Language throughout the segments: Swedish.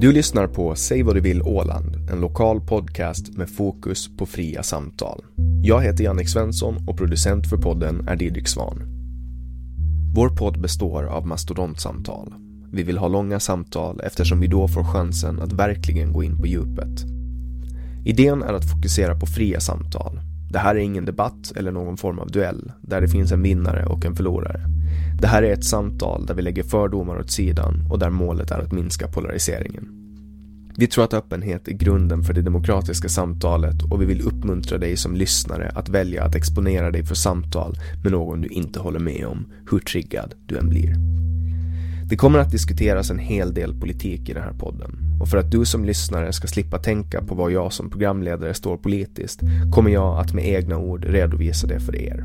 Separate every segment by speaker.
Speaker 1: Du lyssnar på Säg vad du vill Åland, en lokal podcast med fokus på fria samtal. Jag heter Jannik Svensson och producent för podden är Didrik Svan. Vår podd består av mastodontsamtal. Vi vill ha långa samtal eftersom vi då får chansen att verkligen gå in på djupet. Idén är att fokusera på fria samtal. Det här är ingen debatt eller någon form av duell där det finns en vinnare och en förlorare. Det här är ett samtal där vi lägger fördomar åt sidan och där målet är att minska polariseringen. Vi tror att öppenhet är grunden för det demokratiska samtalet och vi vill uppmuntra dig som lyssnare att välja att exponera dig för samtal med någon du inte håller med om, hur triggad du än blir. Det kommer att diskuteras en hel del politik i den här podden och för att du som lyssnare ska slippa tänka på vad jag som programledare står politiskt kommer jag att med egna ord redovisa det för er.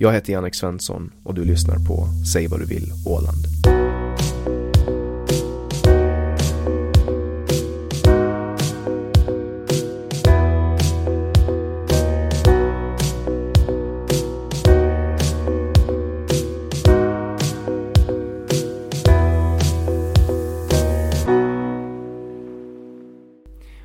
Speaker 1: Jag heter Jannik Svensson och du lyssnar på Säg vad du vill Åland.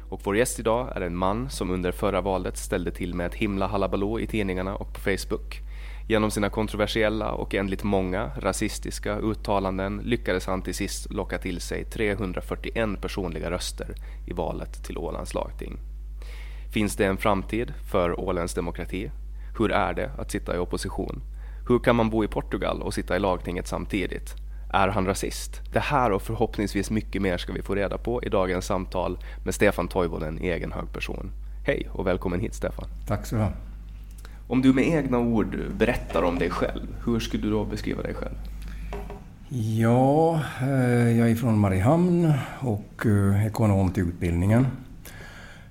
Speaker 1: Och vår gäst idag är en man som under förra valet ställde till med ett himla halabaloo i tidningarna och på Facebook. Genom sina kontroversiella och enligt många rasistiska uttalanden lyckades han till sist locka till sig 341 personliga röster i valet till Ålands lagting. Finns det en framtid för Ålands demokrati? Hur är det att sitta i opposition? Hur kan man bo i Portugal och sitta i lagtinget samtidigt? Är han rasist? Det här och förhoppningsvis mycket mer ska vi få reda på i dagens samtal med Stefan Toivonen i egen hög person. Hej och välkommen hit Stefan.
Speaker 2: Tack så du ha.
Speaker 1: Om du med egna ord berättar om dig själv, hur skulle du då beskriva dig själv?
Speaker 2: Ja, eh, jag är från Mariehamn och eh, ekonom till utbildningen.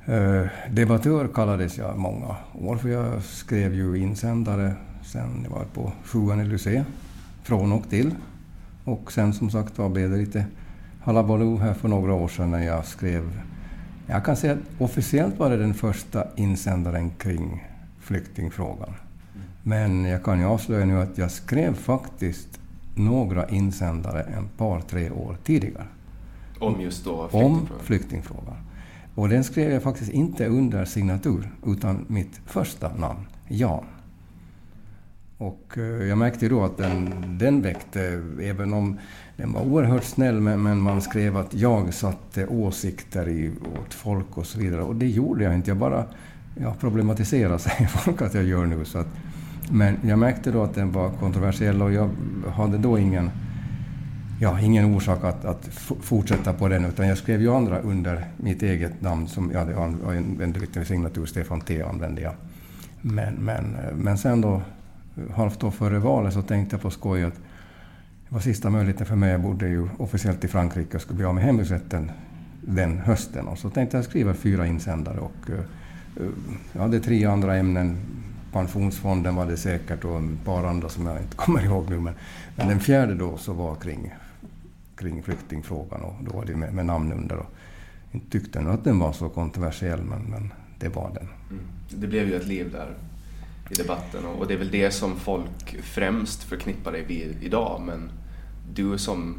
Speaker 2: Eh, debattör kallades jag många år, för jag skrev ju insändare sen jag var på sjuan i Lucé, från och till. Och sen som sagt var blev det lite halabaloo här för några år sedan när jag skrev... Jag kan säga att officiellt var det den första insändaren kring flyktingfrågan. Men jag kan ju avslöja nu att jag skrev faktiskt några insändare en par, tre år tidigare.
Speaker 1: Om just då flyktingfrågan?
Speaker 2: Om flyktingfrågan. Och den skrev jag faktiskt inte under signatur, utan mitt första namn, Jan. Och eh, jag märkte då att den, den väckte, även om den var oerhört snäll, men, men man skrev att jag satte åsikter i, åt folk och så vidare. Och det gjorde jag inte. Jag bara ja, problematiserar, säger folk att jag gör nu. Så att, men jag märkte då att den var kontroversiell och jag hade då ingen, ja, ingen orsak att, att fortsätta på den, utan jag skrev ju andra under mitt eget namn. Som jag hade en, en, signatur, Stefan T använde jag. Men, men, men sen då, halvt år före valet, så tänkte jag på skoj att det var sista möjligheten för mig. Jag bodde ju officiellt i Frankrike och skulle bli av med hemvisrätten den hösten. Och så tänkte jag skriva fyra insändare och uh, Eh, jag hade tre andra ämnen. Pensionsfonden var det säkert och ett par andra som jag inte kommer ihåg nu. Men, men den fjärde då så var kring, kring flyktingfrågan och då var det med, med namn under. Och inte tyckte nog att den var så kontroversiell men, men det var den. Mm.
Speaker 1: Det blev ju ett liv där i debatten och det är väl det som folk främst förknippar dig med idag men du som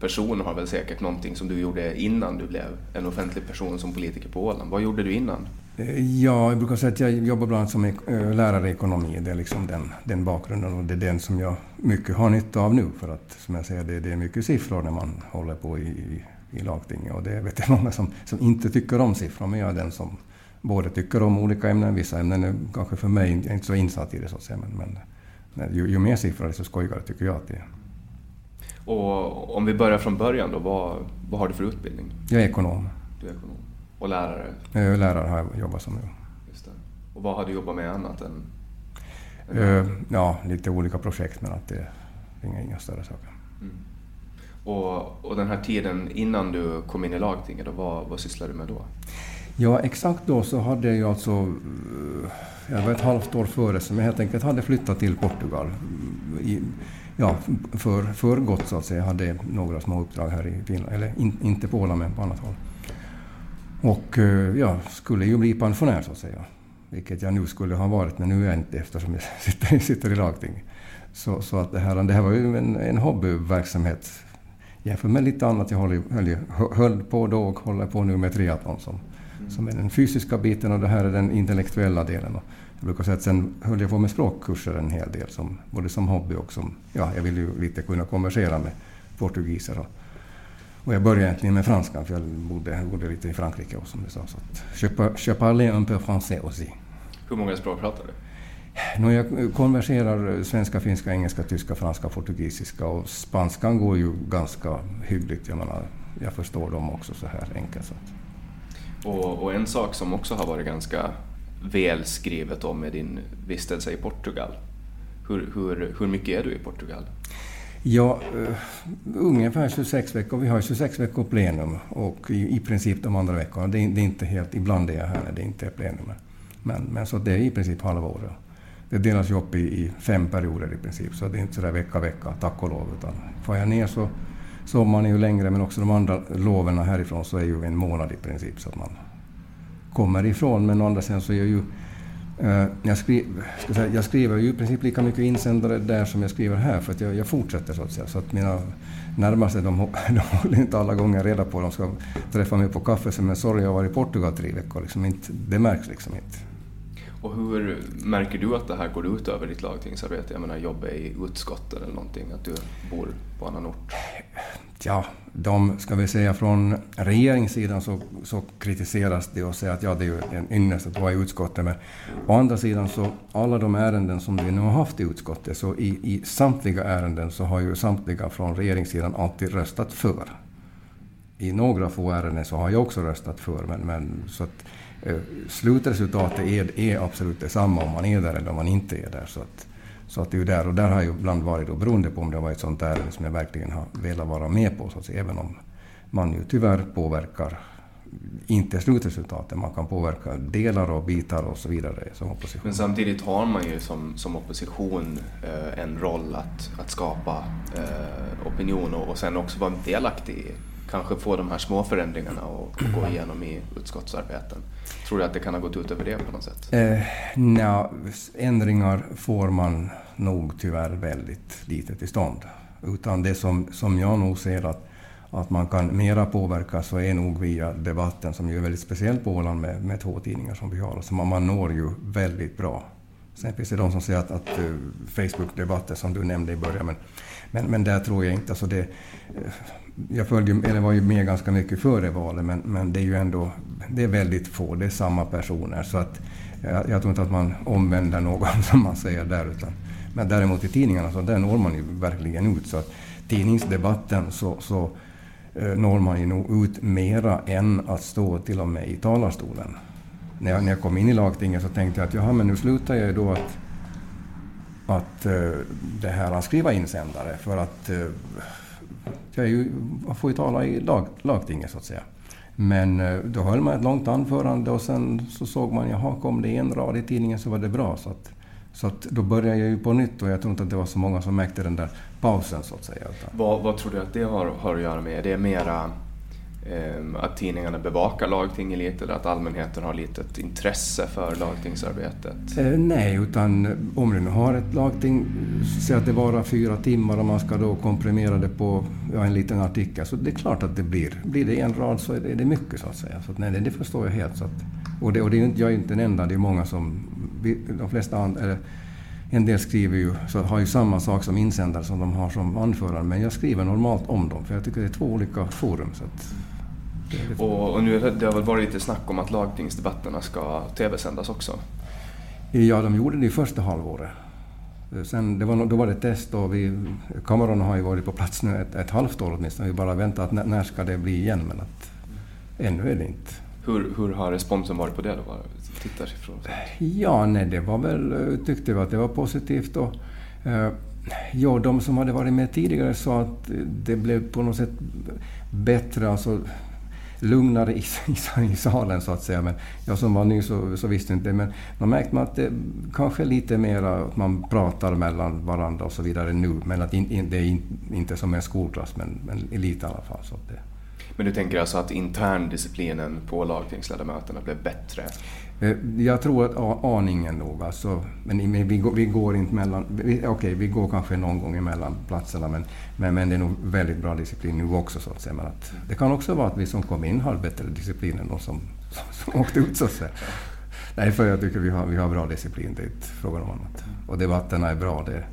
Speaker 1: person har väl säkert någonting som du gjorde innan du blev en offentlig person som politiker på Åland. Vad gjorde du innan?
Speaker 2: Eh, ja, jag brukar säga att jag jobbar bland annat som eh, lärare i ekonomi. Det är liksom den, den bakgrunden och det är den som jag mycket har nytta av nu. För att som jag säger, det, det är mycket siffror när man håller på i, i, i lagtinget. Och det vet jag många som, som inte tycker om siffror, men jag är den som både tycker om olika ämnen. Vissa ämnen är kanske för mig jag är inte så insatt i det så att säga. Men, men eh, ju, ju mer siffror desto skojigare tycker jag att det är.
Speaker 1: Och om vi börjar från början då, vad, vad har du för utbildning?
Speaker 2: Jag är ekonom.
Speaker 1: Du är ekonom. Och lärare?
Speaker 2: Jag är lärare har jag jobbat som nu.
Speaker 1: Just det. Och vad har du jobbat med annat än?
Speaker 2: än uh, ja, lite olika projekt men att det är inga, inga större saker. Mm.
Speaker 1: Och, och den här tiden innan du kom in i lagtinget, vad, vad sysslade du med då?
Speaker 2: Ja, exakt då så hade jag alltså, eh, jag var ett halvt år före, som jag helt enkelt hade flyttat till Portugal. I, ja, för, för gott så att säga. Jag hade några små uppdrag här i Finland, eller in, inte på Åland men på annat håll. Och jag ja, skulle ju bli pensionär så att säga. Vilket jag nu skulle ha varit, men nu är jag inte eftersom jag sitter, sitter i lagting. Så, så att det, här, det här var ju en, en hobbyverksamhet jämfört med lite annat jag höll, höll, höll på då och håller på nu med triathlon som, mm. som är den fysiska biten och det här är den intellektuella delen. Och jag brukar säga att sen höll jag på med språkkurser en hel del, som, både som hobby och som... Ja, jag ville ju lite kunna konversera med portugiser. Och, och jag började egentligen med franska, för jag bodde, bodde lite i Frankrike också, som du sa. Så att, je, je parlais un peu français aussi.
Speaker 1: Hur många språk pratar du?
Speaker 2: No, jag konverserar svenska, finska, engelska, tyska, franska, portugisiska och spanskan går ju ganska hyggligt. Jag menar, jag förstår dem också så här enkelt. Så att.
Speaker 1: Och, och, en sak som också har varit ganska välskrivet om med din vistelse i Portugal. Hur, hur, hur mycket är du i Portugal?
Speaker 2: Ja, uh, ungefär 26 veckor. Vi har 26 veckor plenum och i, i princip de andra veckorna. Det, det, är inte helt, ibland är jag här när det inte är plenum. Men, men så det är i princip halva året. Det delas ju upp i, i, fem perioder i princip, så det är inte sådär vecka, vecka, tack och lov. Utan får jag ner så sommaren är ju längre, men också de andra loven härifrån så är ju en månad i princip, så att man kommer ifrån. Men å andra sidan så är jag ju... Eh, jag, skri, ska säga, jag skriver ju i princip lika mycket insändare där som jag skriver här, för att jag, jag fortsätter så att säga. Så att mina närmaste, de, de håller inte alla gånger reda på De ska träffa mig på kaffe, men sorry, jag har varit i Portugal tre veckor. Liksom inte, det märks liksom inte.
Speaker 1: Och hur märker du att det här går ut över ditt lagtingsarbete? Jag menar jobba i utskott eller någonting, att du bor på annan ort?
Speaker 2: Ja, de, ska vi säga från regeringssidan så, så kritiseras det och säger att ja, det är ju en ynnest att vara i utskottet. Men å andra sidan så alla de ärenden som vi nu har haft i utskottet, så i, i samtliga ärenden så har ju samtliga från regeringssidan alltid röstat för. I några få ärenden så har jag också röstat för, men, men så att Eh, slutresultatet är, är absolut detsamma om man är där eller om man inte är där. Så att, så att det är där, och där har ju ibland varit, då, beroende på om det har varit ett sånt ärende som jag verkligen har velat vara med på, så att säga, även om man ju tyvärr påverkar inte slutresultatet, man kan påverka delar och bitar och så vidare som opposition.
Speaker 1: Men samtidigt har man ju som, som opposition eh, en roll att, att skapa eh, opinion och, och sen också vara delaktig kanske få de här små förändringarna och, gå igenom i utskottsarbeten. Tror du att det kan ha gått ut över det på något sätt?
Speaker 2: Eh, nja, ändringar får man nog tyvärr väldigt lite till stånd. Utan det som, som jag nog ser att, att man kan mera påverka så är nog via debatten som ju är väldigt speciell på Åland med, med två tidningar som vi har. Så man, man når ju väldigt bra Sen finns det de som säger att, att eh, Facebook-debatter som du nämnde i början, men, men, men där tror jag inte. Alltså det, eh, jag följde, eller var ju med ganska mycket före valet, men, men det är ju ändå det är väldigt få, det är samma personer. Så att, jag, jag tror inte att man omvänder någon, som man säger där. Utan, men däremot i tidningarna, så där når man ju verkligen ut. Så att tidningsdebatten så, så eh, når man ju nog ut mera än att stå till och med i talarstolen. När jag, när jag kom in i lagtinget så tänkte jag att jaha, men nu slutar jag ju då att, att eh, det här att skriva insändare för att eh, jag, ju, jag får ju tala i lag, lagtinget så att säga. Men eh, då höll man ett långt anförande och sen så såg man, jaha, kom det en rad i tidningen så var det bra. Så att, så att då började jag ju på nytt och jag tror inte att det var så många som märkte den där pausen så att säga.
Speaker 1: Vad, vad tror du att det har, har att göra med? Är mera Ehm, att tidningarna bevakar lagtinget lite eller att allmänheten har lite ett intresse för lagtingsarbetet?
Speaker 2: Eh, nej, utan om du nu har ett lagting, säg att det varar fyra timmar och man ska då komprimera det på ja, en liten artikel, så det är klart att det blir. Blir det en rad så är det, är det mycket så att säga. Så att, nej, det förstår jag helt. Så att, och det, och det är, jag är inte den enda, det är många som... De flesta andra, eller en del skriver ju, så har ju samma sak som insändare som de har som anförande, men jag skriver normalt om dem, för jag tycker det är två olika forum. Så att,
Speaker 1: och, och, nu det har väl varit lite snack om att lagtingsdebatterna ska tv-sändas också?
Speaker 2: Ja, de gjorde det i första halvåret. Sen, det var, då var det test och vi, kamerorna har ju varit på plats nu ett, ett halvt år åtminstone. Vi bara väntar att när, när ska det bli igen, men att ännu är det inte.
Speaker 1: Hur, hur har responsen varit på det då?
Speaker 2: Tittarsiffror? Ja, nej, det var väl, tyckte vi att det var positivt. Och, eh, ja, de som hade varit med tidigare sa att det blev på något sätt bättre. Alltså, lugnare i, i, i, salen så att säga. Men jag som var ny så, så visste inte. Men man märkte man att det kanske lite mer att man pratar mellan varandra och så vidare nu. Men att in, in, det är in, inte som en skolklass, men, men lite i alla fall. Så det.
Speaker 1: Men du tänker alltså att interndisciplinen på lagtingsledamöterna blev bättre?
Speaker 2: Eh, jag tror att aningen nog. Alltså, men vi, går, vi går inte mellan... Okej, okay, vi går kanske någon gång emellan platserna men, men, men, det är nog väldigt bra disciplin nu också. Så att säga. Men att, det kan också vara att vi som kom in har bättre disciplin än de som, som, som åkte ut. Så att säga. Nej, för jag tycker vi har, vi har bra disciplin. Det är inte frågan om annat. Och debatterna är bra. Det,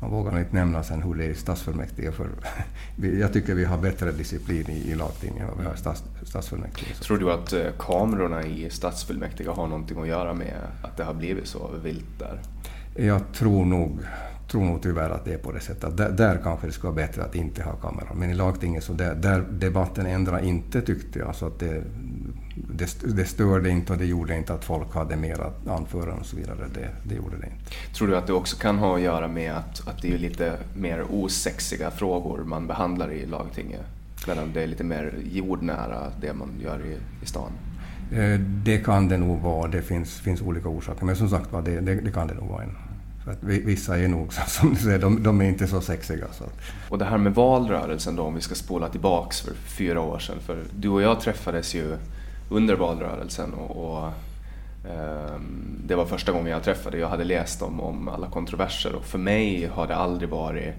Speaker 2: man vågar inte nämna sen hur det är i stadsfullmäktige. För jag tycker vi har bättre disciplin i, i lagtinget än vad vi har i stads, stadsfullmäktige.
Speaker 1: Tror du att eh, kamerorna i stadsfullmäktige har någonting att göra med att det har blivit så vilt där?
Speaker 2: Jag tror nog, tror nog tyvärr att det är på det sättet. Där, där kanske det skulle vara bättre att inte ha kameror. Men i lagtinget så där, där debatten ändrar inte tyckte jag. Så att det, det, det störde inte och det gjorde inte att folk hade mer anföranden och så vidare. Det, det gjorde det inte.
Speaker 1: Tror du att det också kan ha att göra med att, att det är lite mer osexiga frågor man behandlar i lagtinget? Medan det är lite mer jordnära det man gör i, i stan?
Speaker 2: Eh, det kan det nog vara. Det finns, finns olika orsaker. Men som sagt det, det, det kan det nog vara. En. För att vissa är nog, som du säger, de, de är inte så sexiga. Så.
Speaker 1: Och det här med valrörelsen då, om vi ska spola tillbaks för fyra år sedan. För du och jag träffades ju under valrörelsen och, och eh, det var första gången jag träffade Jag hade läst om, om alla kontroverser och för mig har det aldrig varit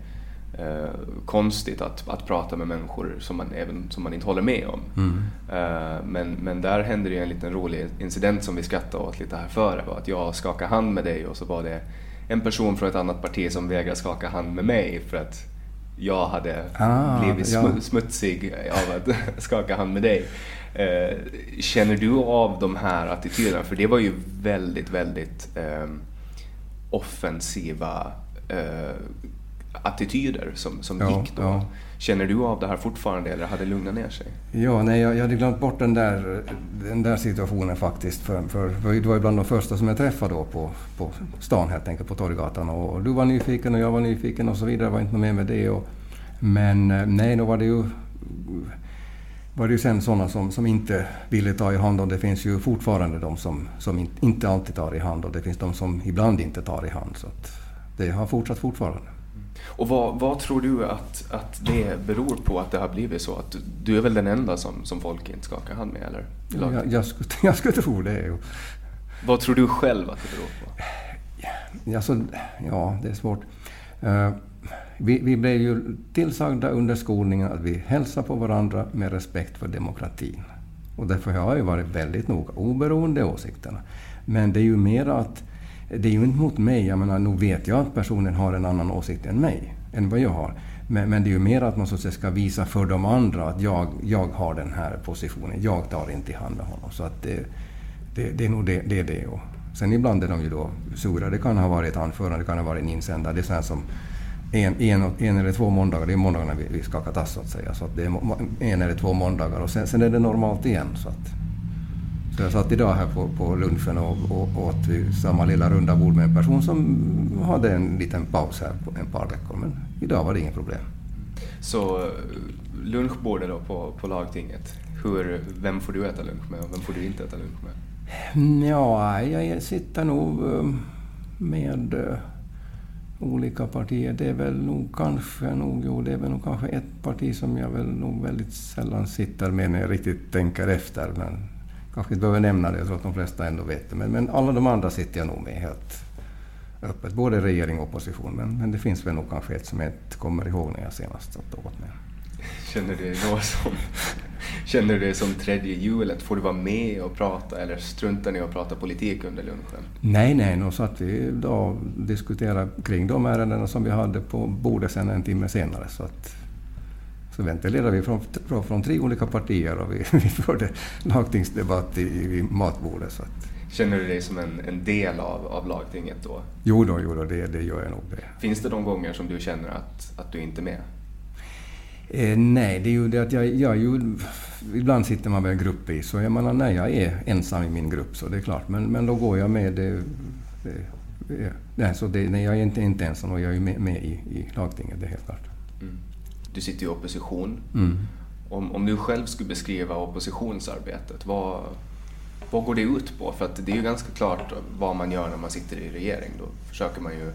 Speaker 1: eh, konstigt att, att prata med människor som man, även, som man inte håller med om. Mm. Eh, men, men där hände det en liten rolig incident som vi skrattade åt lite här före. Var att jag skakade hand med dig och så var det en person från ett annat parti som vägrade skaka hand med mig för att jag hade ah, blivit ja. smutsig av att skaka hand med dig. Eh, känner du av de här attityderna? För det var ju väldigt, väldigt eh, offensiva eh, attityder som, som ja, gick då. Ja. Känner du av det här fortfarande eller hade det lugnat ner sig?
Speaker 2: Ja, nej, jag, jag hade glömt bort den där, den där situationen faktiskt. För, för, för det var ju bland de första som jag träffade då på, på stan helt enkelt, på Torggatan. Och du var nyfiken och jag var nyfiken och så vidare. Det var inte något mer med det. Och, men eh, nej, då var det ju var det ju sen sådana som, som inte ville ta i hand och det finns ju fortfarande de som, som inte alltid tar i hand och det finns de som ibland inte tar i hand. Så det har fortsatt fortfarande.
Speaker 1: Och vad, vad, tror du att, att det beror på att det har blivit så? Att du är väl den enda som, som folk inte skakar hand med, eller?
Speaker 2: Ja, jag, jag, skulle, jag skulle tro det.
Speaker 1: Vad tror du själv att det beror på?
Speaker 2: Alltså, ja, det är svårt. Vi, vi blev ju tillsagda under skolningen att vi hälsar på varandra med respekt för demokratin. Och därför har jag ju varit väldigt noga, oberoende åsikterna. Men det är ju mer att det är ju inte mot mig. Jag menar, nog vet jag att personen har en annan åsikt än mig, än vad jag har. Men, men det är ju mer att man så att säga ska visa för de andra att jag, jag har den här positionen. Jag tar inte i hand med honom. Så att det, det, det är nog det. det, är det. Och sen ibland är de ju då sura. Det kan ha varit ett anförande, det kan ha varit en insändare. Det är sånt som en, en, en eller två måndagar, det är måndagarna vi, vi skakar tass så att säga. Så att det är en eller två måndagar och sen, sen är det normalt igen. Så, att, så jag satt idag här på, på lunchen och, och åt samma lilla runda bord med en person som hade en liten paus här på ett par veckor. Men idag var det inget problem.
Speaker 1: Så lunchbordet då på, på lagtinget, hur, vem får du äta lunch med och vem får du inte äta lunch med?
Speaker 2: Ja, jag sitter nog eh, med eh, olika partier. Det är väl nog kanske, nog, jo, det är väl nog kanske ett parti som jag väl nog väldigt sällan sitter med när jag riktigt tänker efter. Men kanske inte behöver nämna det, jag tror att de flesta ändå vet det. Men, men alla de andra sitter jag nog med helt öppet, både regering och opposition. Men, men det finns väl nog kanske ett som jag inte kommer ihåg när jag senast satt åt med.
Speaker 1: Känner du dig då som, känner du dig som tredje hjulet? Får du vara med och prata eller struntar ni och prata politik under lunchen?
Speaker 2: Nej, nej, nu satt vi då och diskuterade kring de ärendena som vi hade på bordet sen en timme senare. Så, att, så ventilerade vi från, från tre olika partier och vi, vi förde lagtingsdebatt i, i matbordet. Så att,
Speaker 1: Känner du dig som en, en del av, av lagtinget då?
Speaker 2: Jo då, jo då det, det gör jag nog. Det.
Speaker 1: Finns det de gånger som du känner att, att du inte är med?
Speaker 2: Eh, nej, det är ju det att jag, jag ju, ibland sitter man väl gruppvis, så jag menar när jag är ensam i min grupp så det är klart, men, men då går jag med. Det, det, nej, så det, nej, jag är inte, inte ensam och jag är med, med i, i lagtinget, det är helt klart. Mm.
Speaker 1: Du sitter i opposition. Mm. Om, om du själv skulle beskriva oppositionsarbetet, vad, vad går det ut på? För att det är ju ganska klart vad man gör när man sitter i regering. Då försöker man ju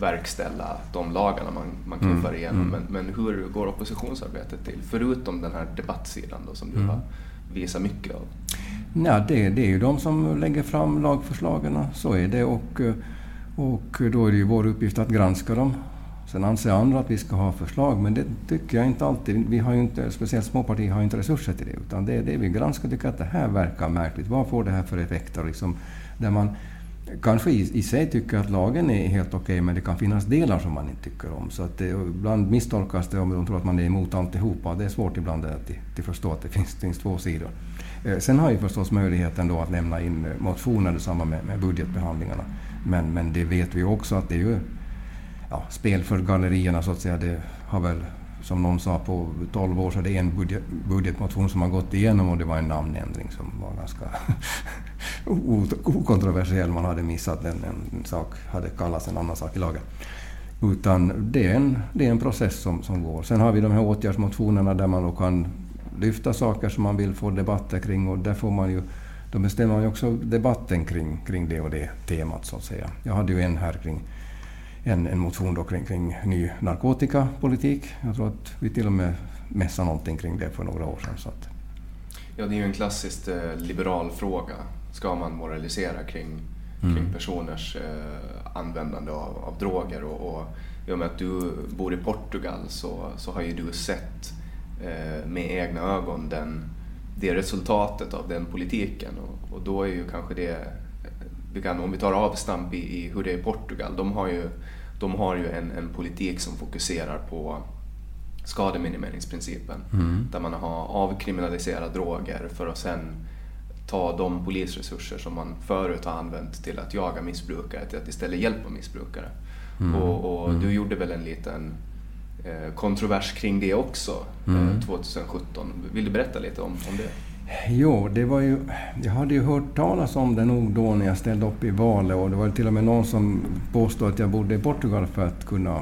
Speaker 1: verkställa de lagarna man, man knuffar mm, igenom. Mm. Men, men hur går oppositionsarbetet till? Förutom den här debattsidan då, som du mm. har visat mycket av.
Speaker 2: Ja, det, det är ju de som lägger fram lagförslagen, så är det. Och, och då är det ju vår uppgift att granska dem. Sen anser andra att vi ska ha förslag, men det tycker jag inte alltid. Vi har inte, speciellt småpartier har inte resurser till det, utan det är det vi granskar. Tycker att det här verkar märkligt. Vad får det här för effekter? Liksom, där man kanske i, i sig tycker att lagen är helt okej, okay, men det kan finnas delar som man inte tycker om. Så att det, ibland misstolkas det om de tror att man är emot alltihopa. Det är svårt ibland att att förstå att det finns, finns två sidor. Eh, sen har ju förstås möjligheten då att lämna in eh, motioner i samband med, med budgetbehandlingarna. Men, men det vet vi också att det är ju ja, spel för gallerierna så att säga. Det har väl som någon sa, på 12 år så är det en budget, budgetmotion som har gått igenom och det var en namnändring som var ganska okontroversiell. Man hade missat en, en sak, hade kallats en annan sak i lagen. Utan det är en, det är en process som, som går. Sen har vi de här åtgärdsmotionerna där man då kan lyfta saker som man vill få debatter kring och där får man ju då bestämmer man ju också debatten kring, kring det och det temat så att säga. Jag hade ju en här kring en, en motion då kring, kring ny narkotikapolitik. Jag tror att vi till och med mässade någonting kring det för några år sedan. Så att.
Speaker 1: Ja, det är ju en klassisk eh, liberal fråga. Ska man moralisera kring, mm. kring personers eh, användande av, av droger? Och, och i och med att du bor i Portugal så, så har ju du sett eh, med egna ögon den, det resultatet av den politiken. Och, och då är ju kanske det vi kan, om vi tar avstamp i, i hur det är i Portugal, de har ju, de har ju en, en politik som fokuserar på skademinimeringsprincipen. Mm. Där man har avkriminaliserat droger för att sen ta de polisresurser som man förut har använt till att jaga missbrukare till att istället hjälpa missbrukare. Mm. Och, och mm. du gjorde väl en liten eh, kontrovers kring det också eh, 2017. Mm. Vill du berätta lite om, om det?
Speaker 2: Jo, det var ju, jag hade ju hört talas om det nog då när jag ställde upp i valet och det var till och med någon som påstod att jag bodde i Portugal för att kunna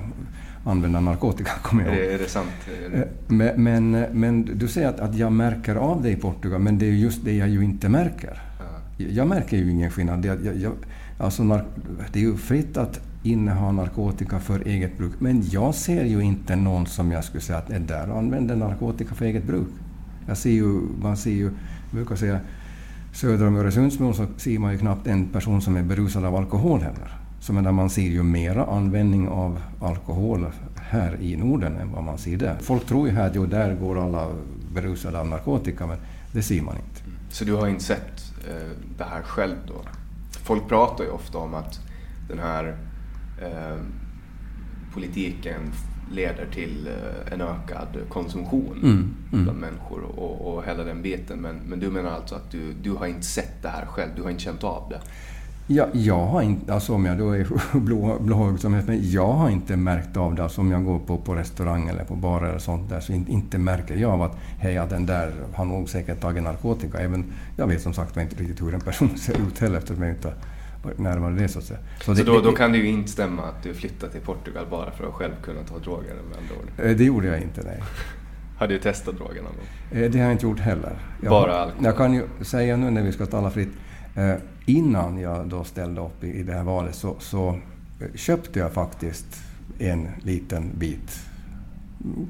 Speaker 2: använda narkotika.
Speaker 1: Kommer jag är, är det sant? Det... Eh,
Speaker 2: men, men, men, du säger att, att jag märker av det i Portugal, men det är just det jag ju inte märker. Ja. Jag märker ju ingen skillnad. Jag, jag, alltså, det är ju fritt att inneha narkotika för eget bruk, men jag ser ju inte någon som jag skulle säga att är där använder narkotika för eget bruk. Jag ser ju, man ser ju, jag brukar säga, söder om Öresundsbron så ser man ju knappt en person som är berusad av alkohol heller. Så medan man ser ju mera användning av alkohol här i Norden än vad man ser där. Folk tror ju här att jo, där går alla berusade av narkotika, men det ser man inte. Mm.
Speaker 1: Så du har inte sett eh, det här själv då? Folk pratar ju ofta om att den här eh, politiken leder till eh, en ökad konsumtion mm, mm. bland människor och, och hela den biten. Men, men du menar alltså att du, du har inte sett det här själv, du har inte känt av det?
Speaker 2: Ja, jag har inte, alltså om jag då är blåögd som men jag har inte märkt av det. Alltså om jag går på, på restaurang eller på bar eller sånt där så inte, inte märker jag av att hej, ja, den där har nog säkert tagit narkotika. Även, jag vet som sagt inte riktigt hur en person ser ut heller eftersom jag inte närmare det så att säga.
Speaker 1: Så, så det, då, då, kan det ju inte stämma att du flyttade till Portugal bara för att själv kunna ta droger med andra ord?
Speaker 2: Eh, det gjorde jag inte, nej.
Speaker 1: Har du testat droger någon gång?
Speaker 2: Eh, det har jag inte gjort heller.
Speaker 1: Jag, bara alkohol?
Speaker 2: Jag kan ju säga nu när vi ska tala fritt Eh, innan jag då ställde upp i, det här valet så, så köpte jag faktiskt en liten bit.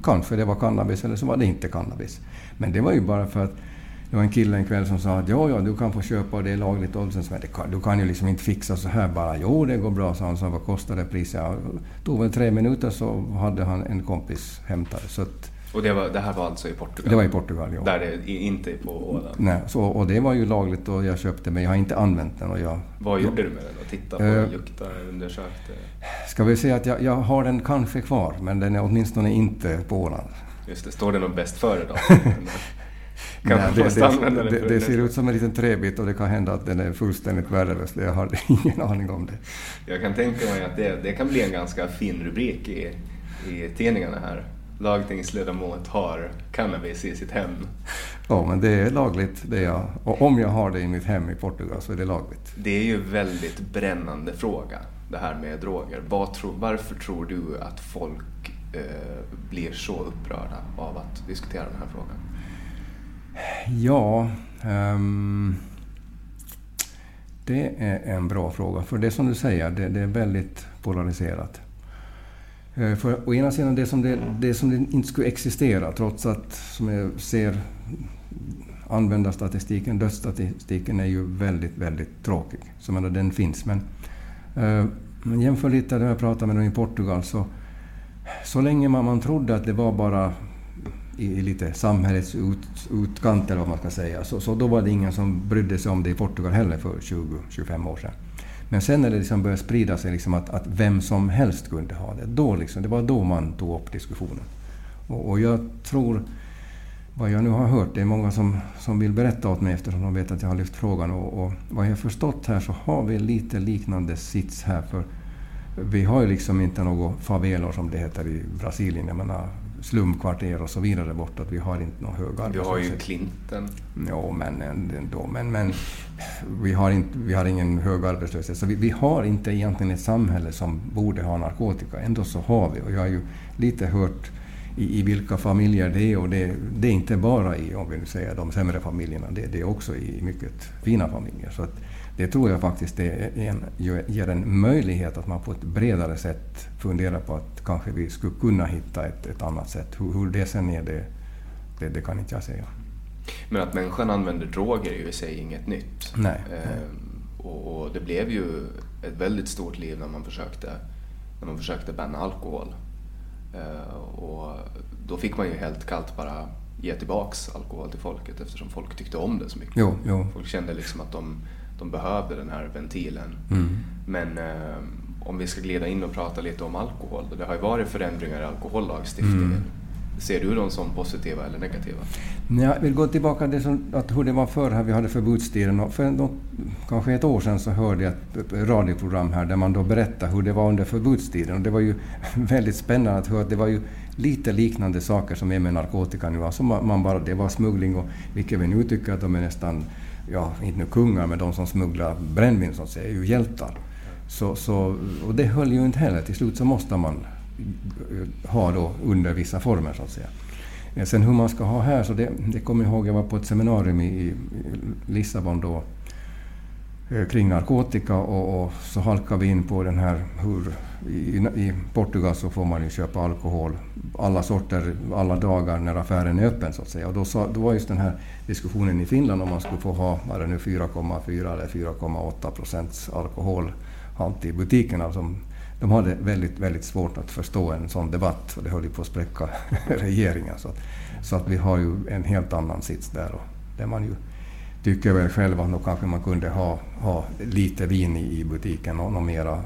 Speaker 2: Kanske det var cannabis eller så var det inte cannabis. Men det var ju bara för att det var en kille en kväll som sa att ja, ja, du kan få köpa och det är lagligt åldersgräns. Du kan ju liksom inte fixa så här bara. Jo, det går bra, sa han. Så vad kostade priset? Ja, det tog väl tre minuter så hade han en kompis hämtade. Så att,
Speaker 1: och det, var, det, här var alltså i Portugal?
Speaker 2: Det var i Portugal, ja.
Speaker 1: Där det inte är på Åland?
Speaker 2: Nej, så, och det var ju lagligt och jag köpte men jag har inte använt den. Och jag,
Speaker 1: Vad gjorde du med den? Tittade på den, uh, luktade, undersökte?
Speaker 2: Ska vi säga att jag, jag, har den kanske kvar, men den är åtminstone inte på Åland.
Speaker 1: Just det, står det något bäst före då?
Speaker 2: Nej, det, det, det, det, ser ut som en liten träbit och det kan hända att den är fullständigt värdelös. Jag har ingen aning om det.
Speaker 1: Jag kan tänka mig att det, det kan bli en ganska fin rubrik i, i tidningarna här lagtingsledamot har cannabis i sitt hem.
Speaker 2: Ja, men det är lagligt. Det är jag. Och om jag har det i mitt hem i Portugal så är det lagligt.
Speaker 1: Det är ju en väldigt brännande fråga, det här med droger. Varför tror du att folk eh, blir så upprörda av att diskutera den här frågan?
Speaker 2: Ja, um, det är en bra fråga. För det som du säger, det, det är väldigt polariserat. Eh, för å ena sidan det som det, det som det inte skulle existera trots att, som jag ser, användarstatistiken, dödsstatistiken är ju väldigt, väldigt tråkig. Så menar, den finns. Men eh, jämför lite när jag pratade med dem i Portugal så, så länge man, man trodde att det var bara i, i lite samhällets ut, utkant eller vad man ska säga, så, så då var det ingen som brydde sig om det i Portugal heller för 20-25 år sedan. Men sen när det liksom började sprida sig liksom att, att vem som helst kunde ha det, då liksom, det var då man tog upp diskussionen. Och, och, jag tror, vad jag nu har hört, det är många som, som vill berätta åt mig eftersom de vet att jag har lyft frågan. Och, och vad jag har förstått här så har vi lite liknande sits här. för vi har ju liksom inte några favelor som det heter i Brasilien. Jag menar, slumkvarter och så vidare borta. Vi har inte någon hög arbetslöshet.
Speaker 1: Vi har ju Clinton.
Speaker 2: Ja, men ändå. Men, men vi, har inte, vi har ingen hög arbetslöshet. Så vi, vi, har inte egentligen ett samhälle som borde ha narkotika. Ändå så har vi. Och jag har ju lite hört i, i vilka familjer det är. Och det, det, är inte bara i, om vi nu säger de sämre familjerna. Det, det är också i mycket fina familjer. Så att, det tror jag faktiskt är en, ger en möjlighet att man på ett bredare sätt funderar på att kanske vi skulle kunna hitta ett, ett annat sätt. Hur, hur det sen är, det, det, det, kan inte jag säga.
Speaker 1: Men att människan använder droger är ju i sig inget nytt.
Speaker 2: Nej.
Speaker 1: Ehm, och, och, det blev ju ett väldigt stort liv när man försökte, när man försökte banna alkohol. Ehm, och då fick man ju helt kallt bara ge tillbaks alkohol till folket eftersom folk tyckte om det så mycket.
Speaker 2: Jo, jo.
Speaker 1: Folk kände liksom att de de behövde den här ventilen.
Speaker 2: Mm.
Speaker 1: Men eh, om vi ska glida in och prata lite om alkohol. Det har ju varit förändringar i alkohollagstiftningen. Mm. Ser du dem som positiva eller negativa?
Speaker 2: Jag vill gå tillbaka till som, att hur det var förr här vi hade förbudstiden. Och för något, kanske ett år sedan så hörde jag ett radioprogram här där man då berättade hur det var under förbudstiden. Och det var ju väldigt spännande att höra att det var ju lite liknande saker som är med narkotika nu. Alltså man, man bara, det var smuggling och vilket vi nu tycker att de är nästan ja, inte nu kungar, men de som smugglar brännvin så att säga, är ju hjältar. Så, så, och det höll ju inte heller. Till slut så måste man eh, ha då under vissa former så att säga. Eh, sen hur man ska ha här, så det, det kommer jag ihåg, jag var på ett seminarium i, i Lissabon då eh, kring narkotika och, och, så halkade vi in på den här hur i, i, Portugal så får man ju köpa alkohol alla sorter, alla dagar när affären är öppen så att säga. Och då, sa, då var just den här diskussionen i Finland om man skulle få ha, var det nu 4,4 eller 4,8 procents alkoholhalt i butikerna. Som, de hade väldigt, väldigt svårt att förstå en sån debatt och det höll ju på att spräcka regeringen. Så att, så att vi har ju en helt annan sits där. Och där man ju tycker väl själv att nog kanske man kunde ha, ha lite vin i, i butiken och något mera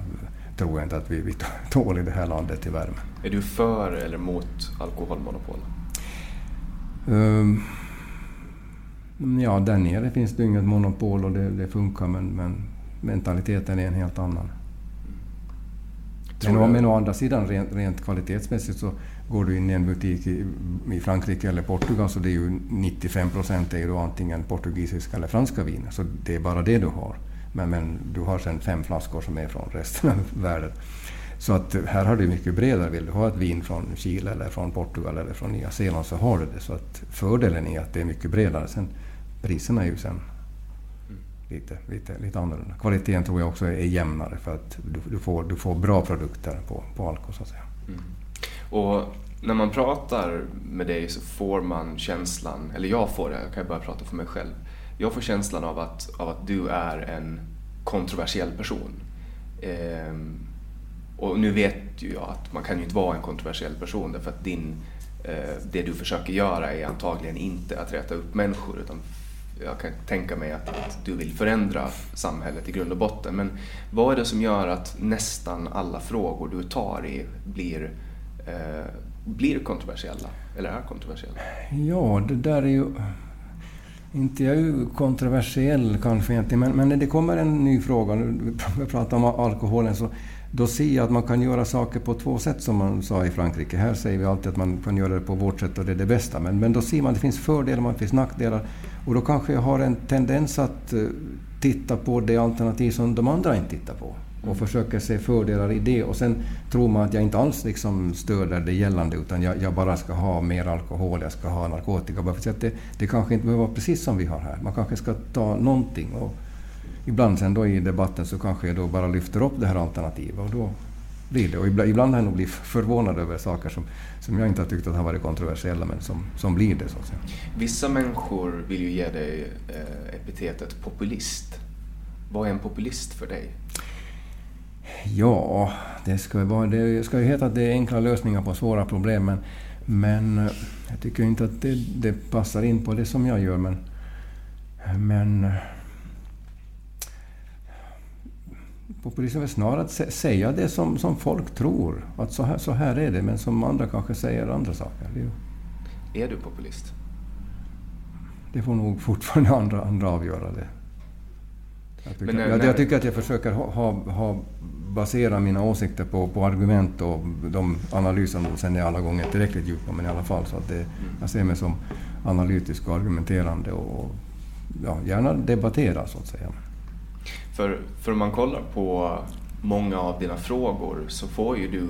Speaker 2: tror jag inte att vi, vi tål i det här landet i värmen.
Speaker 1: Är du för eller mot alkoholmonopol?
Speaker 2: Um, ja, där nere finns det inget monopol och det, det funkar men, men, mentaliteten är en helt annan. Men, men å andra sidan rent, rent kvalitetsmässigt så går du in i en butik i, i Frankrike eller Portugal så det är ju 95 procent är ju antingen portugisiska eller franska viner. Så det är bara det du har. Men, men du har sen fem flaskor som är från resten av världen. Så att här har du mycket bredare. Vill du ha ett vin från Chile eller från Portugal eller från Nya Zeeland så har du det. Så att fördelen är att det är mycket bredare. Sen priserna är ju sen lite, lite, lite annorlunda. Kvaliteten tror jag också är jämnare för att du, du, får, du får bra produkter på, på Alko så att säga. Mm.
Speaker 1: Och när man pratar med dig så får man känslan, eller jag får det, jag kan bara prata för mig själv. Jag får känslan av att, av att du är en kontroversiell person. Ehm, och nu vet ju jag att man kan ju inte vara en kontroversiell person därför att din, eh, det du försöker göra är antagligen inte att rätta upp människor utan jag kan tänka mig att, att, du vill förändra samhället i grund och botten. Men vad är det som gör att nästan alla frågor du tar i blir, eh, blir kontroversiella? Eller är kontroversiella?
Speaker 2: Ja, det där är ju... Inte jag är ju kontroversiell kanske egentligen, men, men när det kommer en ny fråga, vi pratar om alkoholen, så då ser jag att man kan göra saker på två sätt som man sa i Frankrike. Här säger vi alltid att man kan göra det på vårt sätt och det är det bästa. Men, men då ser man att det finns fördelar och det finns nackdelar. Och då kanske jag har en tendens att eh, titta på det alternativ som de andra inte tittar på. Och försöker se fördelar i det. Och sen tror man att jag inte alls liksom stöder det gällande utan jag, jag, bara ska ha mer alkohol, jag ska ha narkotika. Bara för att det, det kanske inte behöver vara precis som vi har här. Man kanske ska ta någonting. Och, ibland sen då i debatten så kanske jag då bara lyfter upp det här alternativet och då blir det. Och ibland, ibland har jag nog blivit förvånad över saker som, som jag inte har tyckt att har varit kontroversiella men som, som blir det. Så att säga.
Speaker 1: Vissa människor vill ju ge dig eh, epitetet populist. Vad är en populist för dig?
Speaker 2: Ja, det ska, vara, det ska ju heta att det är enkla lösningar på svåra problem men, men eh, jag tycker inte att det, det passar in på det som jag gör. Men, men populism är snarare att säga det som, som folk tror. Att så här, så här är det, men som andra kanske säger andra saker.
Speaker 1: Det är du populist?
Speaker 2: Det får nog fortfarande andra, andra avgöra det. Jag tycker, när, jag, jag, tycker att jag försöker ha, ha, ha basera mina åsikter på, på argument och de analyserna sen är alla gånger tillräckligt djupa, men i alla fall så att det, jag ser mig som analytisk och argumenterande och ja, gärna debattera så att säga.
Speaker 1: För, för om man kollar på många av dina frågor så får ju du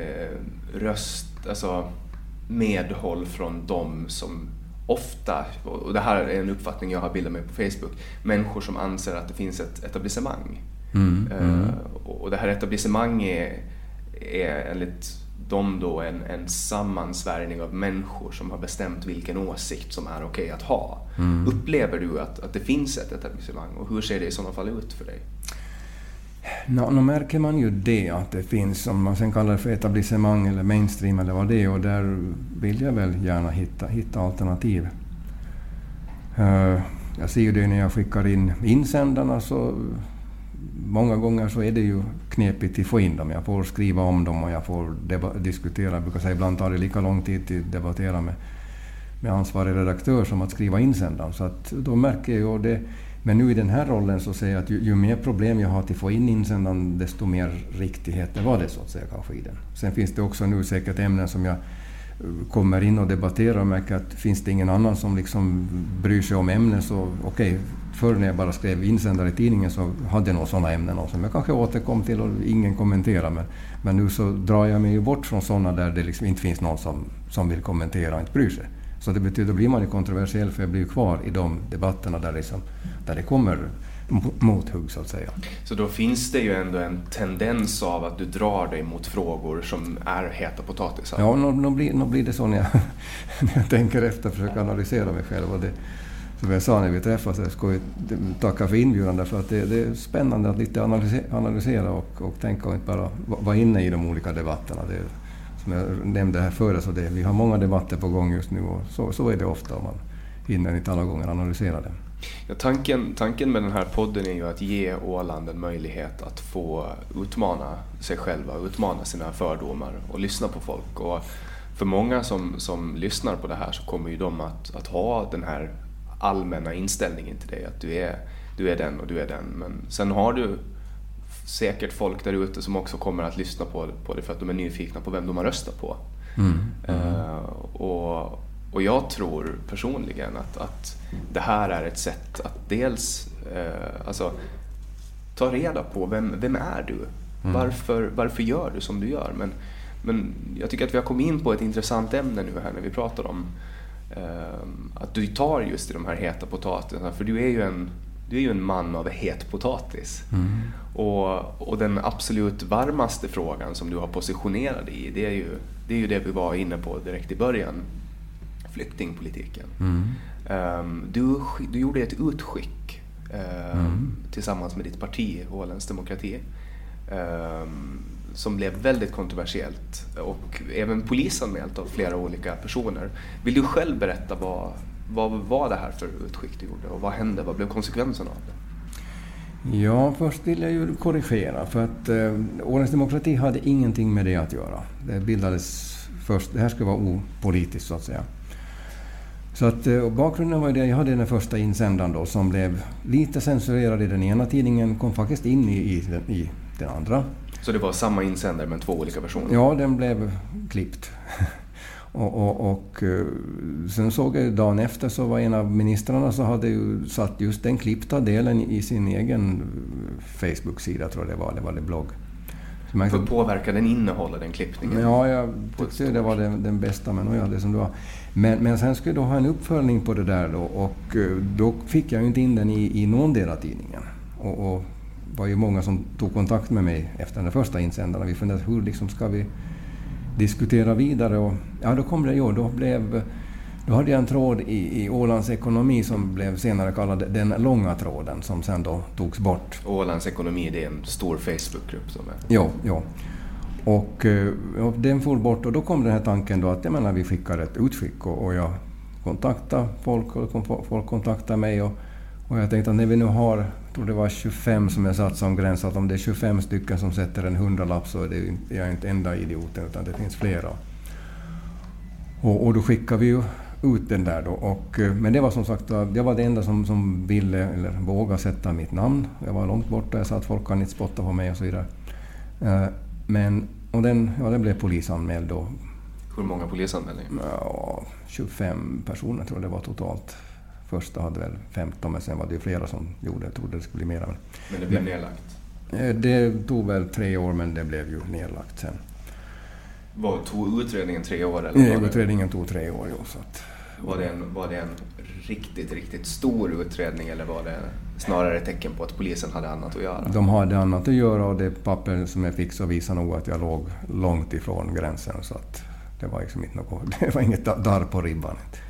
Speaker 1: eh, röst, alltså medhåll från de som ofta, och det här är en uppfattning jag har bildat mig på Facebook, människor som anser att det finns ett etablissemang. Mm, mm. Uh, och det här etablissemanget är, är enligt de då en, en sammansvärjning av människor som har bestämt vilken åsikt som är okej okay att ha. Mm. Upplever du att, att det finns ett etablissemang och hur ser det i sådana fall ut för dig?
Speaker 2: Nå, no, märker man ju det, att det finns, om man sen kallar det för etablissemang eller mainstream eller vad det är, och där vill jag väl gärna hitta, hitta alternativ. Uh, jag ser ju det när jag skickar in insändarna, så många gånger så är det ju knepigt att få in dem. Jag får skriva om dem och jag får diskutera. Jag brukar säga ibland tar det lika lång tid att debattera med, med ansvarig redaktör som att skriva insändaren. Så att då märker jag ju det. Men nu i den här rollen så säger jag att ju, ju mer problem jag har till att få in insändaren, desto mer riktighet det var det så att säga kanske i den. Sen finns det också nu säkert ämnen som jag eh, kommer in och debatterar och märker att finns det ingen annan som liksom bryr sig om ämnen så okej, okay, förr när jag bara skrev insändare i tidningen så hade jag nog sådana ämnen som jag kanske återkom till och ingen kommenterar. Men, men nu så drar jag mig ju bort från sådana där det liksom inte finns någon som, som vill kommentera och inte bryr sig. Så det betyder, då blir man ju kontroversiell för jag blir ju kvar i de debatterna där, liksom, där det kommer mothugg så att säga.
Speaker 1: Så då finns det ju ändå en tendens av att du drar dig mot frågor som är heta potatisar?
Speaker 2: Ja, nog blir, blir det så när jag, när jag tänker efter och försöker analysera mig själv. Och det, som jag sa när vi träffades, jag ska tacka för inbjudan därför att det, det, är spännande att lite analysera, och, och tänka och inte bara vara inne i de olika debatterna. Det, som jag nämnde här förut, så det, vi har många debatter på gång just nu och så, så är det ofta och man hinner inte alla gånger analysera det.
Speaker 1: Ja, tanken, tanken med den här podden är ju att ge Åland en möjlighet att få utmana sig själva, utmana sina fördomar och lyssna på folk. Och för många som, som lyssnar på det här så kommer ju de att, att ha den här allmänna inställningen till dig, att du är, du är den och du är den. Men sen har du säkert folk där ute som också kommer att lyssna på, på det för att de är nyfikna på vem de har röstat på. Mm. Uh, och, och jag tror personligen att, att det här är ett sätt att dels uh, alltså, ta reda på vem, vem är du? Mm. Varför, varför gör du som du gör? Men, men jag tycker att vi har kommit in på ett intressant ämne nu här när vi pratar om att du tar just i de här heta potatisarna. För du är ju en, du är ju en man av het potatis. Mm. Och, och den absolut varmaste frågan som du har positionerat dig i, det är, ju, det är ju det vi var inne på direkt i början. Flyktingpolitiken. Mm. Um, du, du gjorde ett utskick um, mm. tillsammans med ditt parti, Ålands Demokrati. Um, som blev väldigt kontroversiellt och även polisanmält av flera olika personer. Vill du själv berätta vad, vad var det här för utskick du gjorde och vad hände? Vad blev konsekvenserna av det?
Speaker 2: Ja, först vill jag ju korrigera för att eh, Årens Demokrati hade ingenting med det att göra. Det bildades först, det här skulle vara opolitiskt så att säga. Så att, eh, och bakgrunden var ju det, jag hade den första insändaren då som blev lite censurerad i den ena tidningen, kom faktiskt in i, i, den, i den andra.
Speaker 1: Så det var samma insändare men två olika personer?
Speaker 2: Ja, den blev klippt. Och, och, och, eh, sen såg jag dagen efter så var en av ministrarna så hade ju satt just den klippta delen i sin egen Facebook-sida, tror jag det var, det var det blogg.
Speaker 1: För påverkar den innehållet, den klippningen?
Speaker 2: Ja, jag tyckte det var den, den bästa, men ja, det som det var. Men, men sen skulle jag då ha en uppföljning på det där då och eh, då fick jag ju inte in den i, i någon del av tidningen. Och, och var ju många som tog kontakt med mig efter den första insändaren. Vi funderade hur liksom ska vi diskutera vidare. Och, ja, då kom det ju, då blev då hade jag en tråd i, i Ålands ekonomi som blev senare kallad den långa tråden som sen då togs bort.
Speaker 1: Ålands ekonomi det är en stor Facebookgrupp som är...
Speaker 2: Ja, ja. Och, eh, och den for bort och då kom den här tanken då att jag menar, vi skickar ett utskick och, och jag kontaktade folk och folk kontaktade mig och, och jag tänkte att när vi nu har tror det var 25 som jag satt som gräns, att om det är 25 stycken som sätter en hundralapp så är det, jag är inte enda idioten, utan det finns flera. Och, och då skickade vi ju ut den där då. Och, eh, men det var som sagt, jag var den enda som, som ville eller vågade sätta mitt namn. Jag var långt borta, jag sa att folk kan inte spotta på mig och så vidare. Eh, men, och den, ja, den blev polisanmäld då.
Speaker 1: Hur många polisanmälningar?
Speaker 2: Ja, 25 personer tror jag det var totalt. Första hade väl 15, men sen var det ju flera som gjorde. Jag trodde det skulle bli mera.
Speaker 1: Men det blev nedlagt?
Speaker 2: Eh, det tog väl tre år, men det blev ju nedlagt sen.
Speaker 1: Var, tog utredningen tre år? Eller
Speaker 2: var utredningen tog tre år, ja. Så att,
Speaker 1: var, det en, var det en riktigt, riktigt stor utredning eller var det snarare ett tecken på att polisen hade annat att göra?
Speaker 2: De hade annat att göra och det papper som jag fick så visade nog att jag låg långt ifrån gränsen. Så att det var liksom inte något, det var inget darr på ribban. Eh,